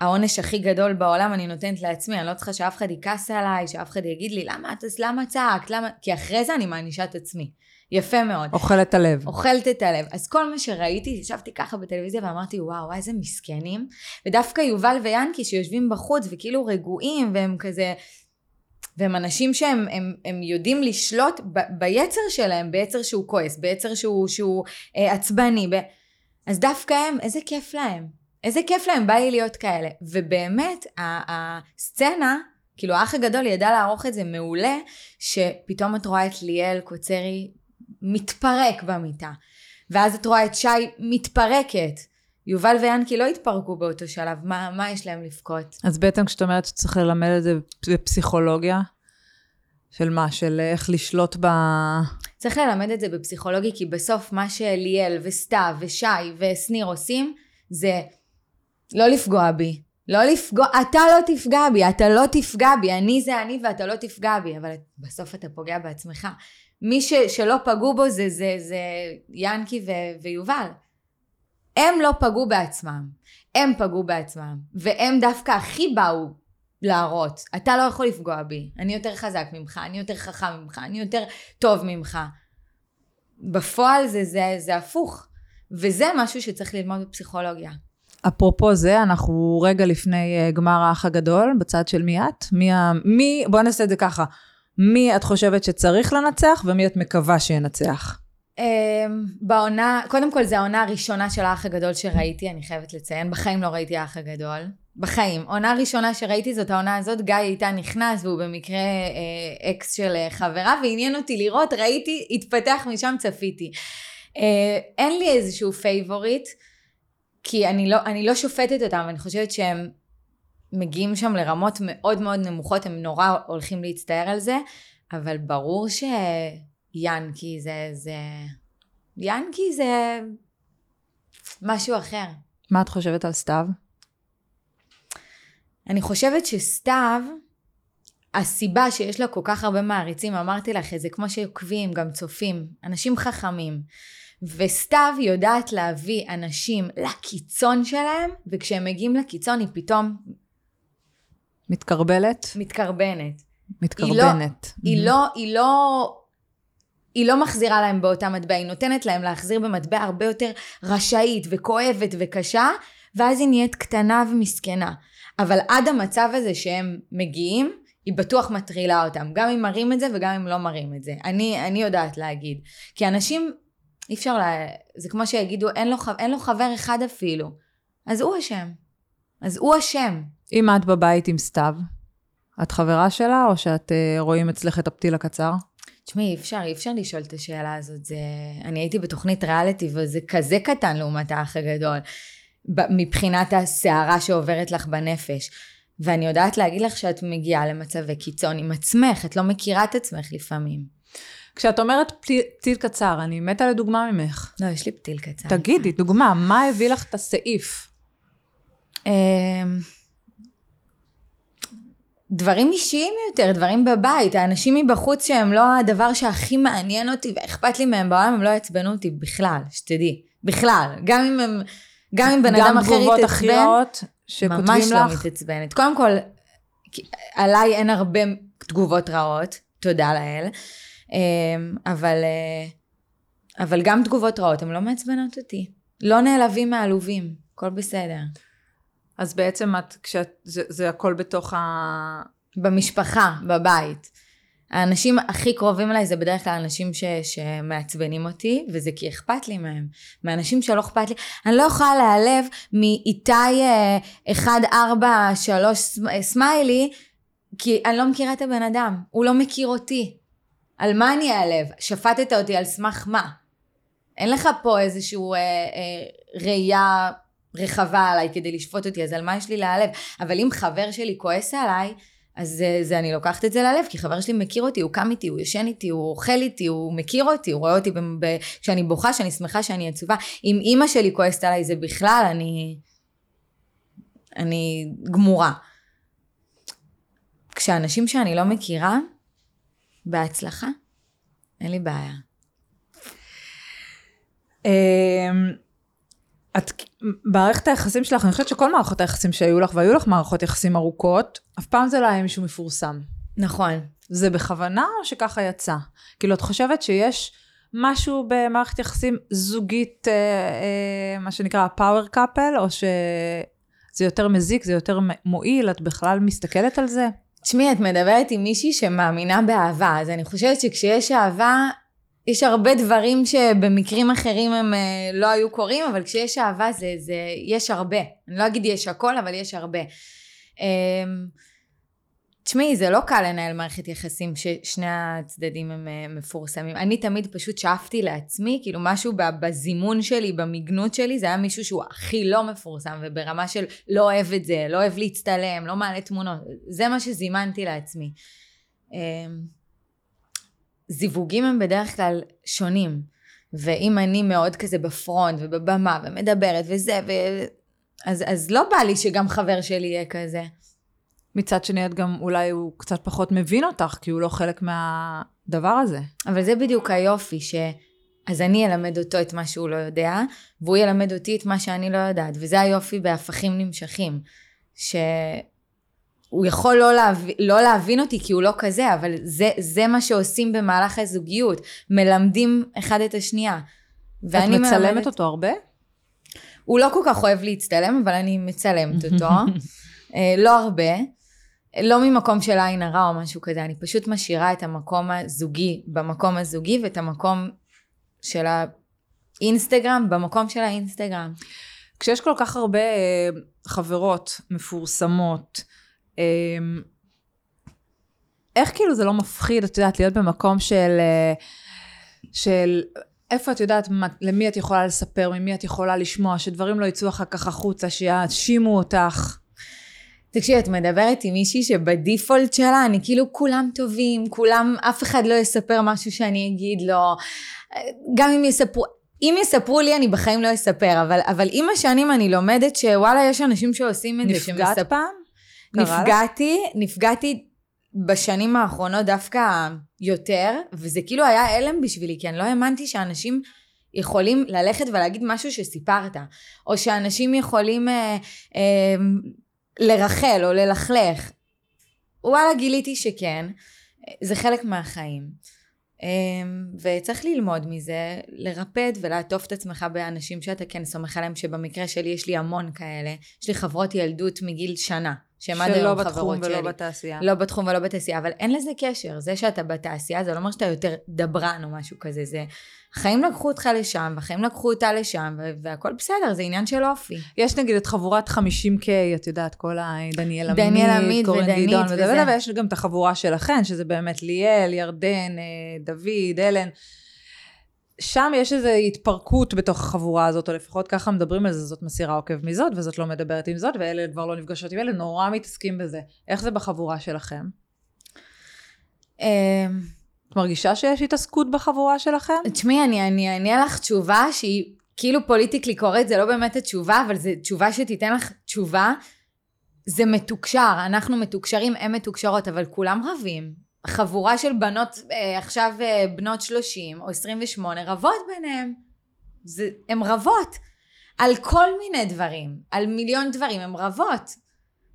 העונש הכי גדול בעולם אני נותנת לעצמי, אני לא צריכה שאף אחד יכעס עליי, שאף אחד יגיד לי, למה את, למה צעקת, למה... כי אחרי זה אני מענישה את עצמי. יפה מאוד. אוכלת את הלב. אוכלת את הלב. אז כל מה שראיתי, ישבתי ככה בטלוויזיה ואמרתי, וואו, איזה מסכנים. ודווקא יובל ויאנקי שיושבים בחוץ וכאילו רגועים, והם כזה... והם אנשים שהם הם, הם יודעים לשלוט ב, ביצר שלהם, ביצר שהוא כועס, ביצר שהוא, שהוא אה, עצבני. ב... אז דווקא הם, איזה כיף להם. איזה כיף להם, בא לי להיות כאלה. ובאמת, הסצנה, כאילו האח הגדול ידע לערוך את זה מעולה, שפתאום את רואה את ליאל קוצרי מתפרק במיטה. ואז את רואה את שי מתפרקת. יובל ויאנקי לא התפרקו באותו שלב, מה, מה יש להם לבכות? אז בעצם כשאת אומרת שצריך ללמד את זה בפסיכולוגיה, של מה? של איך לשלוט ב... צריך ללמד את זה בפסיכולוגיה, כי בסוף מה שליאל וסתיו ושי ושניר עושים, זה לא לפגוע בי. לא לפגוע, אתה לא תפגע בי, אתה לא תפגע בי, אני זה אני ואתה לא תפגע בי, אבל בסוף אתה פוגע בעצמך. מי ש, שלא פגעו בו זה, זה, זה ינקי ו, ויובל. הם לא פגעו בעצמם, הם פגעו בעצמם, והם דווקא הכי באו להראות, אתה לא יכול לפגוע בי, אני יותר חזק ממך, אני יותר חכם ממך, אני יותר טוב ממך. בפועל זה, זה, זה הפוך, וזה משהו שצריך ללמוד בפסיכולוגיה. אפרופו זה, אנחנו רגע לפני אה, גמר האח הגדול, בצד של מי את? מי, ה... מי, בוא נעשה את זה ככה, מי את חושבת שצריך לנצח ומי את מקווה שינצח? אמ, בעונה, קודם כל זו העונה הראשונה של האח הגדול שראיתי, אני חייבת לציין, בחיים לא ראיתי האח הגדול. בחיים. עונה ראשונה שראיתי זאת העונה הזאת, גיא איתה נכנס והוא במקרה אה, אקס של אה, חברה, ועניין אותי לראות, ראיתי, התפתח משם, צפיתי. אה, אין לי איזשהו favorite, כי אני לא, אני לא שופטת אותם, אני חושבת שהם מגיעים שם לרמות מאוד מאוד נמוכות, הם נורא הולכים להצטער על זה, אבל ברור שינקי זה, זה... ינקי זה משהו אחר. מה את חושבת על סתיו? אני חושבת שסתיו, הסיבה שיש לה כל כך הרבה מעריצים, אמרתי לך את זה, כמו שעוקבים, גם צופים, אנשים חכמים. וסתיו יודעת להביא אנשים לקיצון שלהם, וכשהם מגיעים לקיצון היא פתאום מתקרבלת? מתקרבנת. מתקרבנת. היא לא, היא לא, היא לא, היא לא מחזירה להם באותה מטבע, היא נותנת להם להחזיר במטבע הרבה יותר רשאית וכואבת וקשה, ואז היא נהיית קטנה ומסכנה. אבל עד המצב הזה שהם מגיעים, היא בטוח מטרילה אותם, גם אם מראים את זה וגם אם לא מראים את זה. אני, אני יודעת להגיד. כי אנשים, אי אפשר, לה, זה כמו שיגידו, אין לו, אין לו חבר אחד אפילו. אז הוא אשם. אז הוא אשם. אם את בבית עם סתיו, את חברה שלה, או שאת uh, רואים אצלך את הפתיל הקצר? תשמעי, אי אפשר, אי אפשר לשאול את השאלה הזאת. זה... אני הייתי בתוכנית ריאליטי, וזה כזה קטן לעומת האח הגדול, מבחינת הסערה שעוברת לך בנפש. ואני יודעת להגיד לך שאת מגיעה למצבי קיצון עם עצמך, את לא מכירה את עצמך לפעמים. כשאת אומרת פתיל, פתיל קצר, אני מתה לדוגמה ממך. לא, יש לי פתיל קצר. תגידי, דוגמה, מה הביא לך את הסעיף? אמ, דברים אישיים יותר, דברים בבית, האנשים מבחוץ שהם לא הדבר שהכי מעניין אותי ואכפת לי מהם בעולם, הם לא יעצבנו אותי בכלל, שתדעי, בכלל, גם אם הם, גם אם בן אדם אחר יתעצבן, גם שכותבים לך, ממש לא מתעצבנת. קודם כל, עליי אין הרבה תגובות רעות, תודה לאל, אמ, אבל, אה, אבל גם תגובות רעות, הן לא מעצבנות אותי. לא נעלבים מעלובים, הכל בסדר. אז בעצם את, כשאת, זה, זה הכל בתוך ה... במשפחה, בבית. האנשים הכי קרובים אליי זה בדרך כלל אנשים ש, שמעצבנים אותי, וזה כי אכפת לי מהם. מאנשים שלא אכפת לי, אני לא יכולה להיעלב מאיתי 143 אה, סמיילי, כי אני לא מכירה את הבן אדם, הוא לא מכיר אותי. על מה אני אעלב? שפטת אותי על סמך מה? אין לך פה איזושהי אה, אה, ראייה רחבה עליי כדי לשפוט אותי, אז על מה יש לי להעלב? אבל אם חבר שלי כועס עליי, אז זה, זה אני לוקחת את זה ללב, כי חבר שלי מכיר אותי, הוא קם איתי, הוא ישן איתי, הוא אוכל איתי, הוא מכיר אותי, הוא רואה אותי כשאני בוכה, שאני שמחה, שאני עצובה. אם אימא שלי כועסת עליי, זה בכלל, אני... אני גמורה. כשאנשים שאני לא מכירה, בהצלחה, אין לי בעיה. את, מערכת היחסים שלך, אני חושבת שכל מערכות היחסים שהיו לך, והיו לך מערכות יחסים ארוכות, אף פעם זה לא היה מישהו מפורסם. נכון. זה בכוונה או שככה יצא? כאילו, את חושבת שיש משהו במערכת יחסים זוגית, אה, אה, מה שנקרא פאוור קאפל, או שזה יותר מזיק, זה יותר מועיל, את בכלל מסתכלת על זה? תשמעי, את מדברת עם מישהי שמאמינה באהבה, אז אני חושבת שכשיש אהבה, יש הרבה דברים שבמקרים אחרים הם אה, לא היו קורים, אבל כשיש אהבה זה, זה, יש הרבה. אני לא אגיד יש הכל, אבל יש הרבה. אמ, תשמעי, זה לא קל לנהל מערכת יחסים ששני הצדדים הם אה, מפורסמים. אני תמיד פשוט שאפתי לעצמי, כאילו משהו בזימון שלי, במיגנות שלי, זה היה מישהו שהוא הכי לא מפורסם, וברמה של לא אוהב את זה, לא אוהב להצטלם, לא מעלה תמונות. זה מה שזימנתי לעצמי. זיווגים הם בדרך כלל שונים. ואם אני מאוד כזה בפרונט ובבמה ומדברת וזה, ו... אז, אז לא בא לי שגם חבר שלי יהיה כזה. מצד שני, את גם אולי הוא קצת פחות מבין אותך, כי הוא לא חלק מהדבר הזה. אבל זה בדיוק היופי, ש... אז אני אלמד אותו את מה שהוא לא יודע, והוא ילמד אותי את מה שאני לא יודעת, וזה היופי בהפכים נמשכים. ש... הוא יכול לא, להב... לא להבין אותי כי הוא לא כזה, אבל זה, זה מה שעושים במהלך הזוגיות, מלמדים אחד את השנייה. את מצלמת מלמדת... אותו הרבה? הוא לא כל כך אוהב להצטלם, אבל אני מצלמת אותו. (laughs) אה, לא הרבה. לא ממקום של עין הרע או משהו כזה, אני פשוט משאירה את המקום הזוגי במקום הזוגי ואת המקום של האינסטגרם במקום של האינסטגרם. כשיש כל כך הרבה אה, חברות מפורסמות, איך כאילו זה לא מפחיד, את יודעת, להיות במקום של, אה, של איפה את יודעת מה, למי את יכולה לספר, ממי את יכולה לשמוע, שדברים לא יצאו אחר כך החוצה, שיאשימו אותך. תקשיבי, את מדברת עם מישהי שבדיפולט שלה, אני כאילו כולם טובים, כולם, אף אחד לא יספר משהו שאני אגיד לו, גם אם יספרו, אם יספרו לי, אני בחיים לא אספר, אבל, אבל עם השנים אני לומדת שוואלה, יש אנשים שעושים את זה. נפגעת פעם? נפגעתי, נפגעתי בשנים האחרונות דווקא יותר, וזה כאילו היה הלם בשבילי, כי אני לא האמנתי שאנשים יכולים ללכת ולהגיד משהו שסיפרת, או שאנשים יכולים אה, אה, לרחל או ללכלך. וואלה, גיליתי שכן, זה חלק מהחיים. אה, וצריך ללמוד מזה, לרפד ולעטוף את עצמך באנשים שאתה כן סומך עליהם, שבמקרה שלי יש לי המון כאלה. יש לי חברות ילדות מגיל שנה. שהן עד היום חברות שלא שלי. בתחום ולא בתעשייה. לא בתחום ולא בתעשייה, אבל אין לזה קשר. זה שאתה בתעשייה, זה לא אומר שאתה יותר דברן או משהו כזה, זה... החיים לקחו אותך לשם, והחיים לקחו אותה לשם, והכל בסדר, זה עניין של אופי. יש נגיד את חבורת 50K, את יודעת, כל הדניאל עמית, דניאל עמית ודנית גדעון וזה. וזה, ויש גם את החבורה שלכן, שזה באמת ליאל, ירדן, אה, דוד, אלן. שם יש איזו התפרקות בתוך החבורה הזאת, או לפחות ככה מדברים על זה, זאת מסירה עוקב מזאת, וזאת לא מדברת עם זאת, ואלה כבר לא נפגשות עם אלה, נורא מתעסקים בזה. איך זה בחבורה שלכם? אמ, את מרגישה שיש התעסקות בחבורה שלכם? תשמעי, אני אענה לך תשובה שהיא כאילו פוליטיקלי קורט, זה לא באמת התשובה, אבל זו תשובה שתיתן לך תשובה. זה מתוקשר, אנחנו מתוקשרים, הן מתוקשרות, אבל כולם רבים. חבורה של בנות, אה, עכשיו אה, בנות 30 או 28, רבות ביניהן. זה, הן רבות. על כל מיני דברים, על מיליון דברים, הן רבות.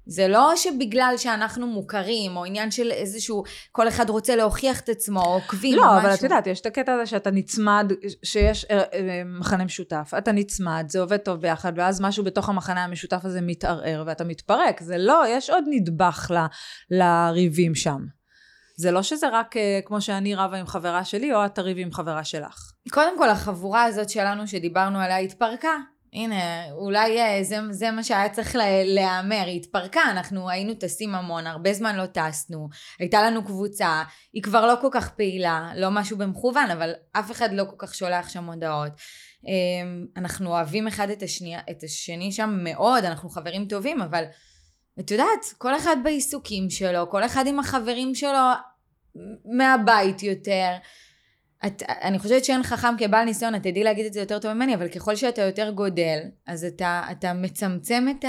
זה לא שבגלל שאנחנו מוכרים, או עניין של איזשהו, כל אחד רוצה להוכיח את עצמו, או עוקבים, או לא, משהו. אבל את יודעת, יש את הקטע הזה שאתה נצמד, שיש אה, מכנה משותף, אתה נצמד, זה עובד טוב ביחד, ואז משהו בתוך המחנה המשותף הזה מתערער, ואתה מתפרק. זה לא, יש עוד נדבך ל, לריבים שם. זה לא שזה רק אה, כמו שאני רבה עם חברה שלי, או את תריבי עם חברה שלך. קודם כל, החבורה הזאת שלנו שדיברנו עליה התפרקה. הנה, אולי אה, זה, זה מה שהיה צריך לה- להיאמר, היא התפרקה, אנחנו היינו טסים המון, הרבה זמן לא טסנו, הייתה לנו קבוצה, היא כבר לא כל כך פעילה, לא משהו במכוון, אבל אף אחד לא כל כך שולח שם הודעות. אמ, אנחנו אוהבים אחד את, השנייה, את השני שם מאוד, אנחנו חברים טובים, אבל את יודעת, כל אחד בעיסוקים שלו, כל אחד עם החברים שלו מהבית יותר. את, אני חושבת שאין חכם כבעל ניסיון, את תדעי להגיד את זה יותר טוב ממני, אבל ככל שאתה יותר גודל, אז אתה, אתה מצמצם את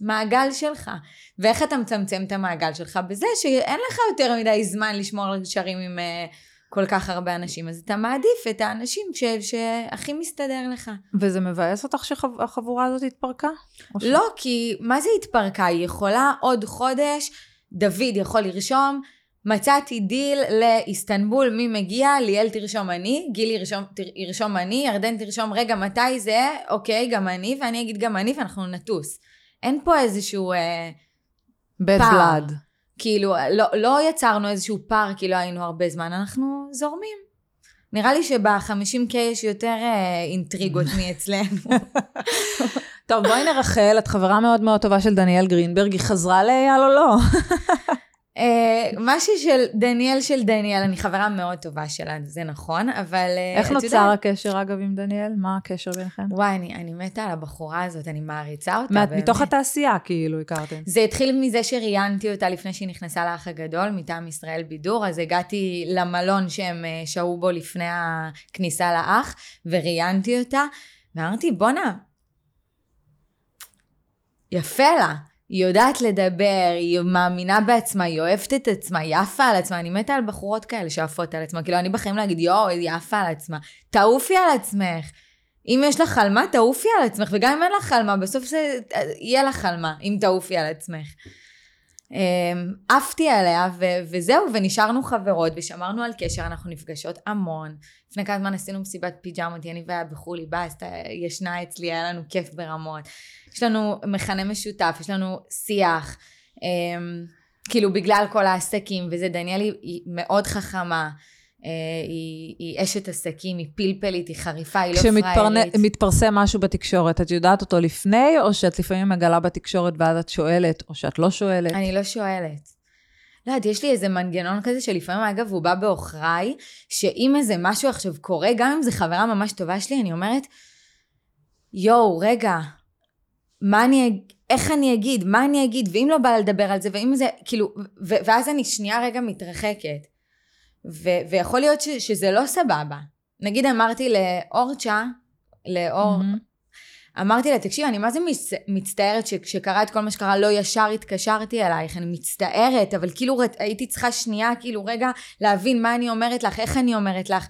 המעגל שלך. ואיך אתה מצמצם את המעגל שלך? בזה שאין לך יותר מדי זמן לשמור על קשרים עם uh, כל כך הרבה אנשים, אז אתה מעדיף את האנשים ש, שהכי מסתדר לך. וזה מבאס אותך שהחבורה הזאת התפרקה? או ש- לא, כי מה זה התפרקה? היא יכולה עוד חודש, דוד יכול לרשום, מצאתי דיל לאיסטנבול, מי מגיע? ליאל תרשום אני, גיל ירשום, תר, ירשום אני, ירדן תרשום רגע מתי זה, אוקיי, גם אני, ואני אגיד גם אני, ואנחנו נטוס. אין פה איזשהו... אה, bad פער. blood. כאילו, לא, לא יצרנו איזשהו פער כי לא היינו הרבה זמן, אנחנו זורמים. נראה לי שב-50K יש יותר אה, אינטריגות (laughs) מאצלנו. טוב, בואי נרחל, את חברה מאוד מאוד טובה של דניאל גרינברג, היא חזרה לאייל או לא? אה, משהו של דניאל של דניאל, אני חברה מאוד טובה שלה, זה נכון, אבל... אה, איך נוצר הקשר אגב עם דניאל? מה הקשר ביניכם? וואי, אני, אני מתה על הבחורה הזאת, אני מעריצה אותה. מה- באמת. מתוך התעשייה כאילו הכרתם. זה התחיל מזה שראיינתי אותה לפני שהיא נכנסה לאח הגדול, מטעם ישראל בידור, אז הגעתי למלון שהם אה, שהו בו לפני הכניסה לאח, וראיינתי אותה, ואמרתי, בואנה, יפה לה. היא יודעת לדבר, היא מאמינה בעצמה, היא אוהבת את עצמה, היא עפה על עצמה. אני מתה על בחורות כאלה שעפות על עצמה. כאילו, אני בחיים להגיד, יואו, היא עפה על עצמה. תעופי על עצמך. אם יש לך חלמה, תעופי על עצמך, וגם אם אין לך חלמה, בסוף זה יהיה לך חלמה, אם תעופי על עצמך. אמ, עפתי עליה, ו- וזהו, ונשארנו חברות, ושמרנו על קשר, אנחנו נפגשות המון. לפני כמה זמן עשינו מסיבת פיג'מות, אני והיה בחולי, בסטה, ישנה אצלי, היה לנו כיף ברמות. יש לנו מכנה משותף, יש לנו שיח. אמ, כאילו, בגלל כל העסקים וזה, דניאל היא, היא מאוד חכמה. אה, היא, היא אשת עסקים, היא פלפלית, היא חריפה, היא לא פראיירית. כשמתפרסם משהו בתקשורת, את יודעת אותו לפני, או שאת לפעמים מגלה בתקשורת ואז את שואלת, או שאת לא שואלת? אני לא שואלת. לא יודעת, יש לי איזה מנגנון כזה שלפעמים, אגב, הוא בא בעוכריי, שאם איזה משהו עכשיו קורה, גם אם זו חברה ממש טובה שלי, אני אומרת, יואו, רגע, מה אני, איך אני אגיד, מה אני אגיד, ואם לא בא לדבר על זה, ואם זה, כאילו, ו- ואז אני שנייה רגע מתרחקת. ו- ויכול להיות ש- שזה לא סבבה. נגיד אמרתי לאורצ'ה, לאור, מהמם. אמרתי לה, תקשיב, אני מה זה מצ... מצטערת שכשקרה את כל מה שקרה, לא ישר התקשרתי אלייך, אני מצטערת, אבל כאילו רת... הייתי צריכה שנייה, כאילו רגע, להבין מה אני אומרת לך, איך אני אומרת לך.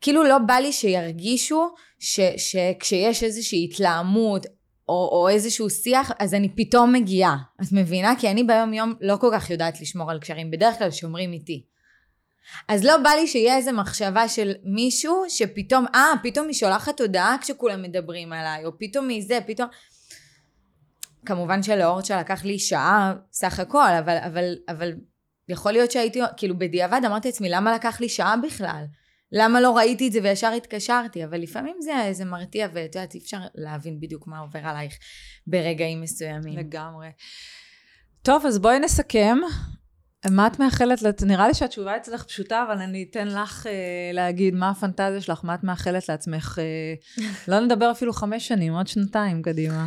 כאילו לא בא לי שירגישו ש... שכשיש איזושהי התלהמות, או, או איזשהו שיח, אז אני פתאום מגיעה. את מבינה? כי אני ביום יום לא כל כך יודעת לשמור על קשרים, בדרך כלל שומרים איתי. אז לא בא לי שיהיה איזה מחשבה של מישהו שפתאום, אה, פתאום היא שולחת הודעה כשכולם מדברים עליי, או פתאום היא זה, פתאום... כמובן שלאורצ'ה לקח לי שעה סך הכל, אבל, אבל, אבל יכול להיות שהייתי, כאילו בדיעבד אמרתי לעצמי, למה לקח לי שעה בכלל? למה לא ראיתי את זה וישר התקשרתי? אבל לפעמים זה, זה מרתיע, ואת יודעת, אי אפשר להבין בדיוק מה עובר עלייך ברגעים מסוימים. לגמרי. טוב, אז בואי נסכם. מה את מאחלת, נראה לי שהתשובה אצלך פשוטה, אבל אני אתן לך אה, להגיד מה הפנטזיה שלך, מה את מאחלת לעצמך. אה, (laughs) לא נדבר אפילו חמש שנים, עוד שנתיים קדימה.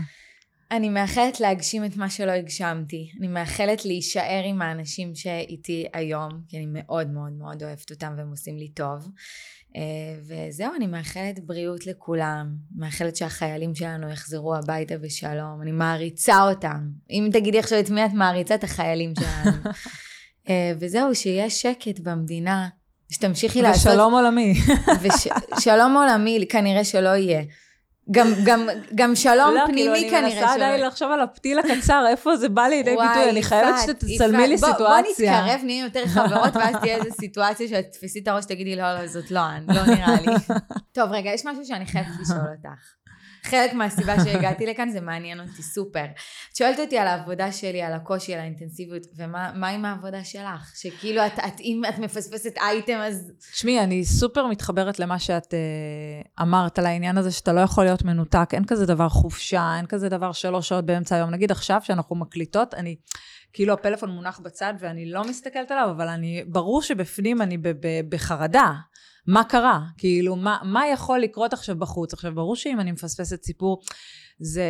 אני מאחלת להגשים את מה שלא הגשמתי. אני מאחלת להישאר עם האנשים שאיתי היום, כי אני מאוד מאוד מאוד אוהבת אותם והם עושים לי טוב. אה, וזהו, אני מאחלת בריאות לכולם. מאחלת שהחיילים שלנו יחזרו הביתה בשלום. אני מעריצה אותם. אם תגידי עכשיו את מי את מעריצה, את החיילים שלנו. (laughs) אה, וזהו, שיהיה שקט במדינה. שתמשיכי לעשות... ושלום עולמי. (laughs) ושלום עולמי, כנראה שלא יהיה. גם, גם, גם שלום לא, פנימי כאילו, כנראה שלא. לא, כאילו, אני מנסה עדיין לחשוב על הפתיל הקצר, איפה זה בא לידי ביטוי, אני חייבת שתצלמי לי בוא, סיטואציה. בוא נתקרב, נהיה יותר חברות, ואז תהיה איזו סיטואציה שאת תתפסי את הראש, תגידי, לא, לא, זאת לא, לא נראה לי. (laughs) טוב, רגע, יש משהו שאני חייבת לשאול אותך. חלק מהסיבה שהגעתי (laughs) לכאן זה מעניין אותי סופר. את שואלת אותי על העבודה שלי, על הקושי, על האינטנסיביות, ומה עם העבודה שלך? שכאילו, את, את, אם את מפספסת אייטם, אז... תשמעי, אני סופר מתחברת למה שאת uh, אמרת על העניין הזה, שאתה לא יכול להיות מנותק, אין כזה דבר חופשה, אין כזה דבר שלוש שעות באמצע היום. נגיד עכשיו, שאנחנו מקליטות, אני... כאילו הפלאפון מונח בצד ואני לא מסתכלת עליו, אבל אני, ברור שבפנים אני בחרדה. מה קרה? כאילו, מה, מה יכול לקרות עכשיו בחוץ? עכשיו, ברור שאם אני מפספסת סיפור, זה,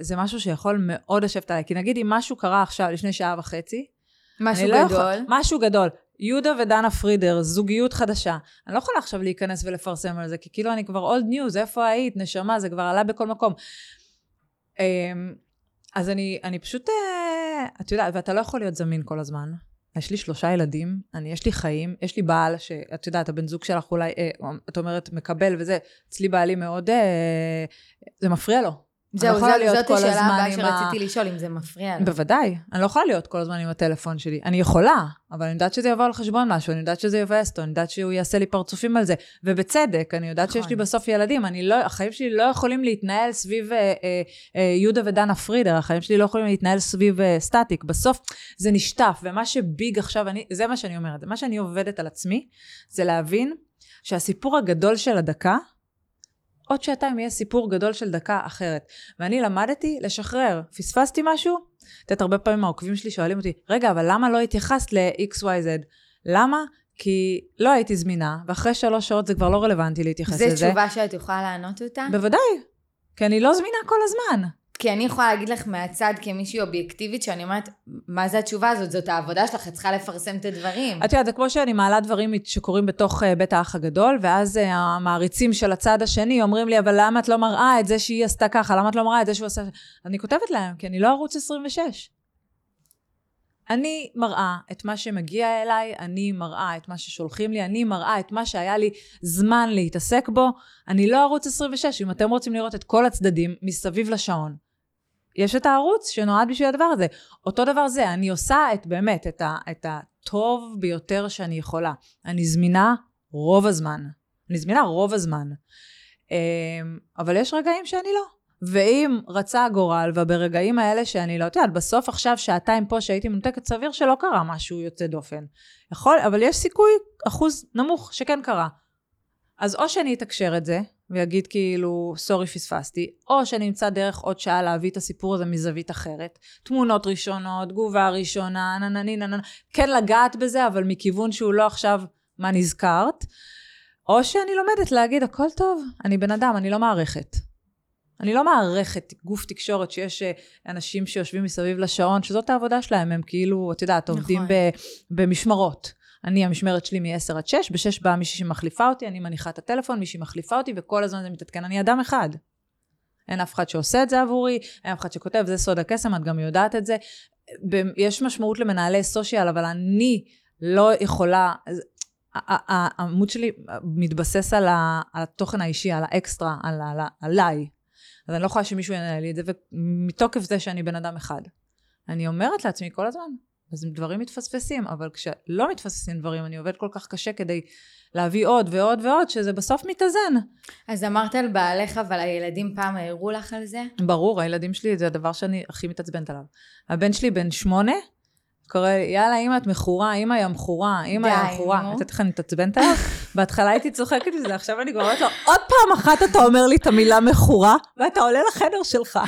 זה משהו שיכול מאוד לשבת עליי. כי נגיד אם משהו קרה עכשיו, לפני שעה וחצי, משהו לא גדול. יכול, משהו גדול. יהודה ודנה פרידר, זוגיות חדשה. אני לא יכולה עכשיו להיכנס ולפרסם על זה, כי כאילו אני כבר אולד ניוז, איפה היית? נשמה, זה כבר עלה בכל מקום. אמ, אז אני, אני פשוט, אה, את יודעת, ואתה לא יכול להיות זמין כל הזמן. יש לי שלושה ילדים, אני, יש לי חיים, יש לי בעל, שאת יודעת, הבן זוג שלך אולי, אה, את אומרת, מקבל וזה, אצלי בעלי מאוד, אה, זה מפריע לו. זהו, זאת, זאת השאלה הבאה שרציתי ה... לשאול, אם זה מפריע לו. בוודאי, אני לא יכולה להיות כל הזמן עם הטלפון שלי. אני יכולה, אבל אני יודעת שזה יבוא על חשבון משהו, אני יודעת שזה יבאס אותו, אני יודעת שהוא יעשה לי פרצופים על זה. ובצדק, אני יודעת נכון. שיש לי בסוף ילדים, אני לא, החיים שלי לא יכולים להתנהל סביב אה, אה, אה, יהודה ודנה פרידר, החיים שלי לא יכולים להתנהל סביב אה, סטטיק. בסוף זה נשטף, ומה שביג עכשיו, אני, זה מה שאני אומרת, מה שאני עובדת על עצמי, זה להבין שהסיפור הגדול של הדקה, עוד שעתיים יהיה סיפור גדול של דקה אחרת. ואני למדתי לשחרר. פספסתי משהו? את יודעת, הרבה פעמים העוקבים שלי שואלים אותי, רגע, אבל למה לא התייחסת ל-XYZ? למה? כי לא הייתי זמינה, ואחרי שלוש שעות זה כבר לא רלוונטי להתייחס לזה. זו תשובה שאת יכולה לענות אותה? בוודאי, כי אני לא זמינה כל הזמן. כי אני יכולה להגיד לך מהצד כמישהי אובייקטיבית, שאני אומרת, מה זה התשובה הזאת? זאת העבודה שלך, את צריכה לפרסם את הדברים. את יודעת, זה כמו שאני מעלה דברים שקורים בתוך אה, בית האח הגדול, ואז אה, המעריצים של הצד השני אומרים לי, אבל למה את לא מראה את זה שהיא עשתה ככה? למה את לא מראה את זה שהוא עשה... אני כותבת להם, כי אני לא ערוץ 26. אני מראה את מה שמגיע אליי, אני מראה את מה ששולחים לי, אני מראה את מה שהיה לי זמן להתעסק בו. אני לא ערוץ 26, אם אתם רוצים לראות את כל הצדדים מסביב לשעון. יש את הערוץ שנועד בשביל הדבר הזה. אותו דבר זה, אני עושה את באמת, את, ה, את הטוב ביותר שאני יכולה. אני זמינה רוב הזמן. אני זמינה רוב הזמן. אמ, אבל יש רגעים שאני לא. ואם רצה הגורל, וברגעים האלה שאני לא, את יודעת, בסוף עכשיו שעתיים פה שהייתי מנותקת, סביר שלא קרה משהו יוצא דופן. יכול, אבל יש סיכוי, אחוז נמוך, שכן קרה. אז או שאני אתקשר את זה, ויגיד כאילו, סורי פספסתי, או שאני אמצא דרך עוד שעה להביא את הסיפור הזה מזווית אחרת. תמונות ראשונות, תגובה ראשונה, ננני נננ, כן לגעת בזה, אבל מכיוון שהוא לא עכשיו מה נזכרת. או שאני לומדת להגיד, הכל טוב, אני בן אדם, אני לא מערכת. אני לא מערכת גוף תקשורת שיש אה, אנשים שיושבים מסביב לשעון, שזאת העבודה שלהם, הם כאילו, את יודעת, עובדים נכון. במשמרות. אני, המשמרת שלי מ-10 עד 6, ב-6 באה מישהי שמחליפה אותי, אני מניחה את הטלפון, מישהי מחליפה אותי, וכל הזמן זה מתעדכן. אני אדם אחד. אין אף אחד שעושה את זה עבורי, אין אף אחד שכותב, זה סוד הקסם, את גם יודעת את זה. יש משמעות למנהלי סושיאל, אבל אני לא יכולה... העמוד שלי מתבסס על, התוכן האישי, על האקסטרה, על, על, עליי. אז אני לא יכולה שמישהו ינהל לי את זה, ומתוקף זה שאני בן אדם אחד. אני אומרת לעצמי כל הזמן, אז דברים מתפספסים, אבל כשלא מתפספסים דברים, אני עובד כל כך קשה כדי להביא עוד ועוד ועוד, שזה בסוף מתאזן. אז אמרת על בעלך, אבל הילדים פעם העירו לך על זה? ברור, הילדים שלי זה הדבר שאני הכי מתעצבנת עליו. הבן שלי בן שמונה, קורא לי, יאללה, אמא, את מכורה, אמא היא המכורה, אמא המכורה. נו. את יודעת איך אני מתעצבנת עליו? בהתחלה הייתי צוחקת מזה, עכשיו אני אומרת לו, עוד פעם אחת אתה אומר לי את המילה מכורה, ואתה עולה לחדר שלך.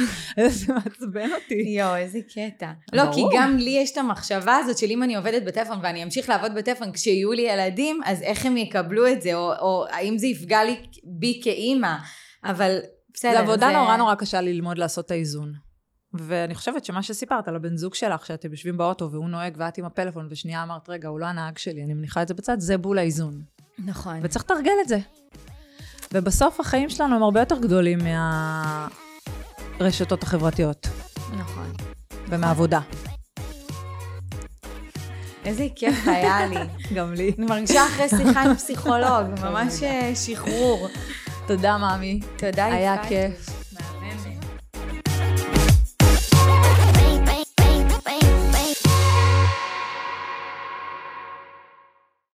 זה מעצבן אותי. יואו, איזה קטע. לא, כי. גם לי יש את המחשבה הזאת של אם אני עובדת בטלפון ואני אמשיך לעבוד בטלפון כשיהיו לי ילדים, אז איך הם יקבלו את זה, או, או האם זה יפגע לי בי כאימא. אבל בסדר, זו עבודה נורא נורא קשה ללמוד לעשות את האיזון. ואני חושבת שמה שסיפרת על הבן זוג שלך, שאתם יושבים באוטו והוא נוהג ואת עם הפלאפון, ושנייה אמרת, רגע, הוא לא הנהג שלי, אני מניחה את זה בצד, זה בול האיזון. נכון. וצריך לתרגל את זה. ובסוף החיים שלנו הם הרבה יותר גדולים מהרשתות החברתיות נכון. ומהעבודה. איזה כיף היה לי. (laughs) גם לי. אני מרגישה אחרי שיחה עם פסיכולוג, ממש אה, שחרור. תודה, מאמי. תודה, היה יפעת. כיף.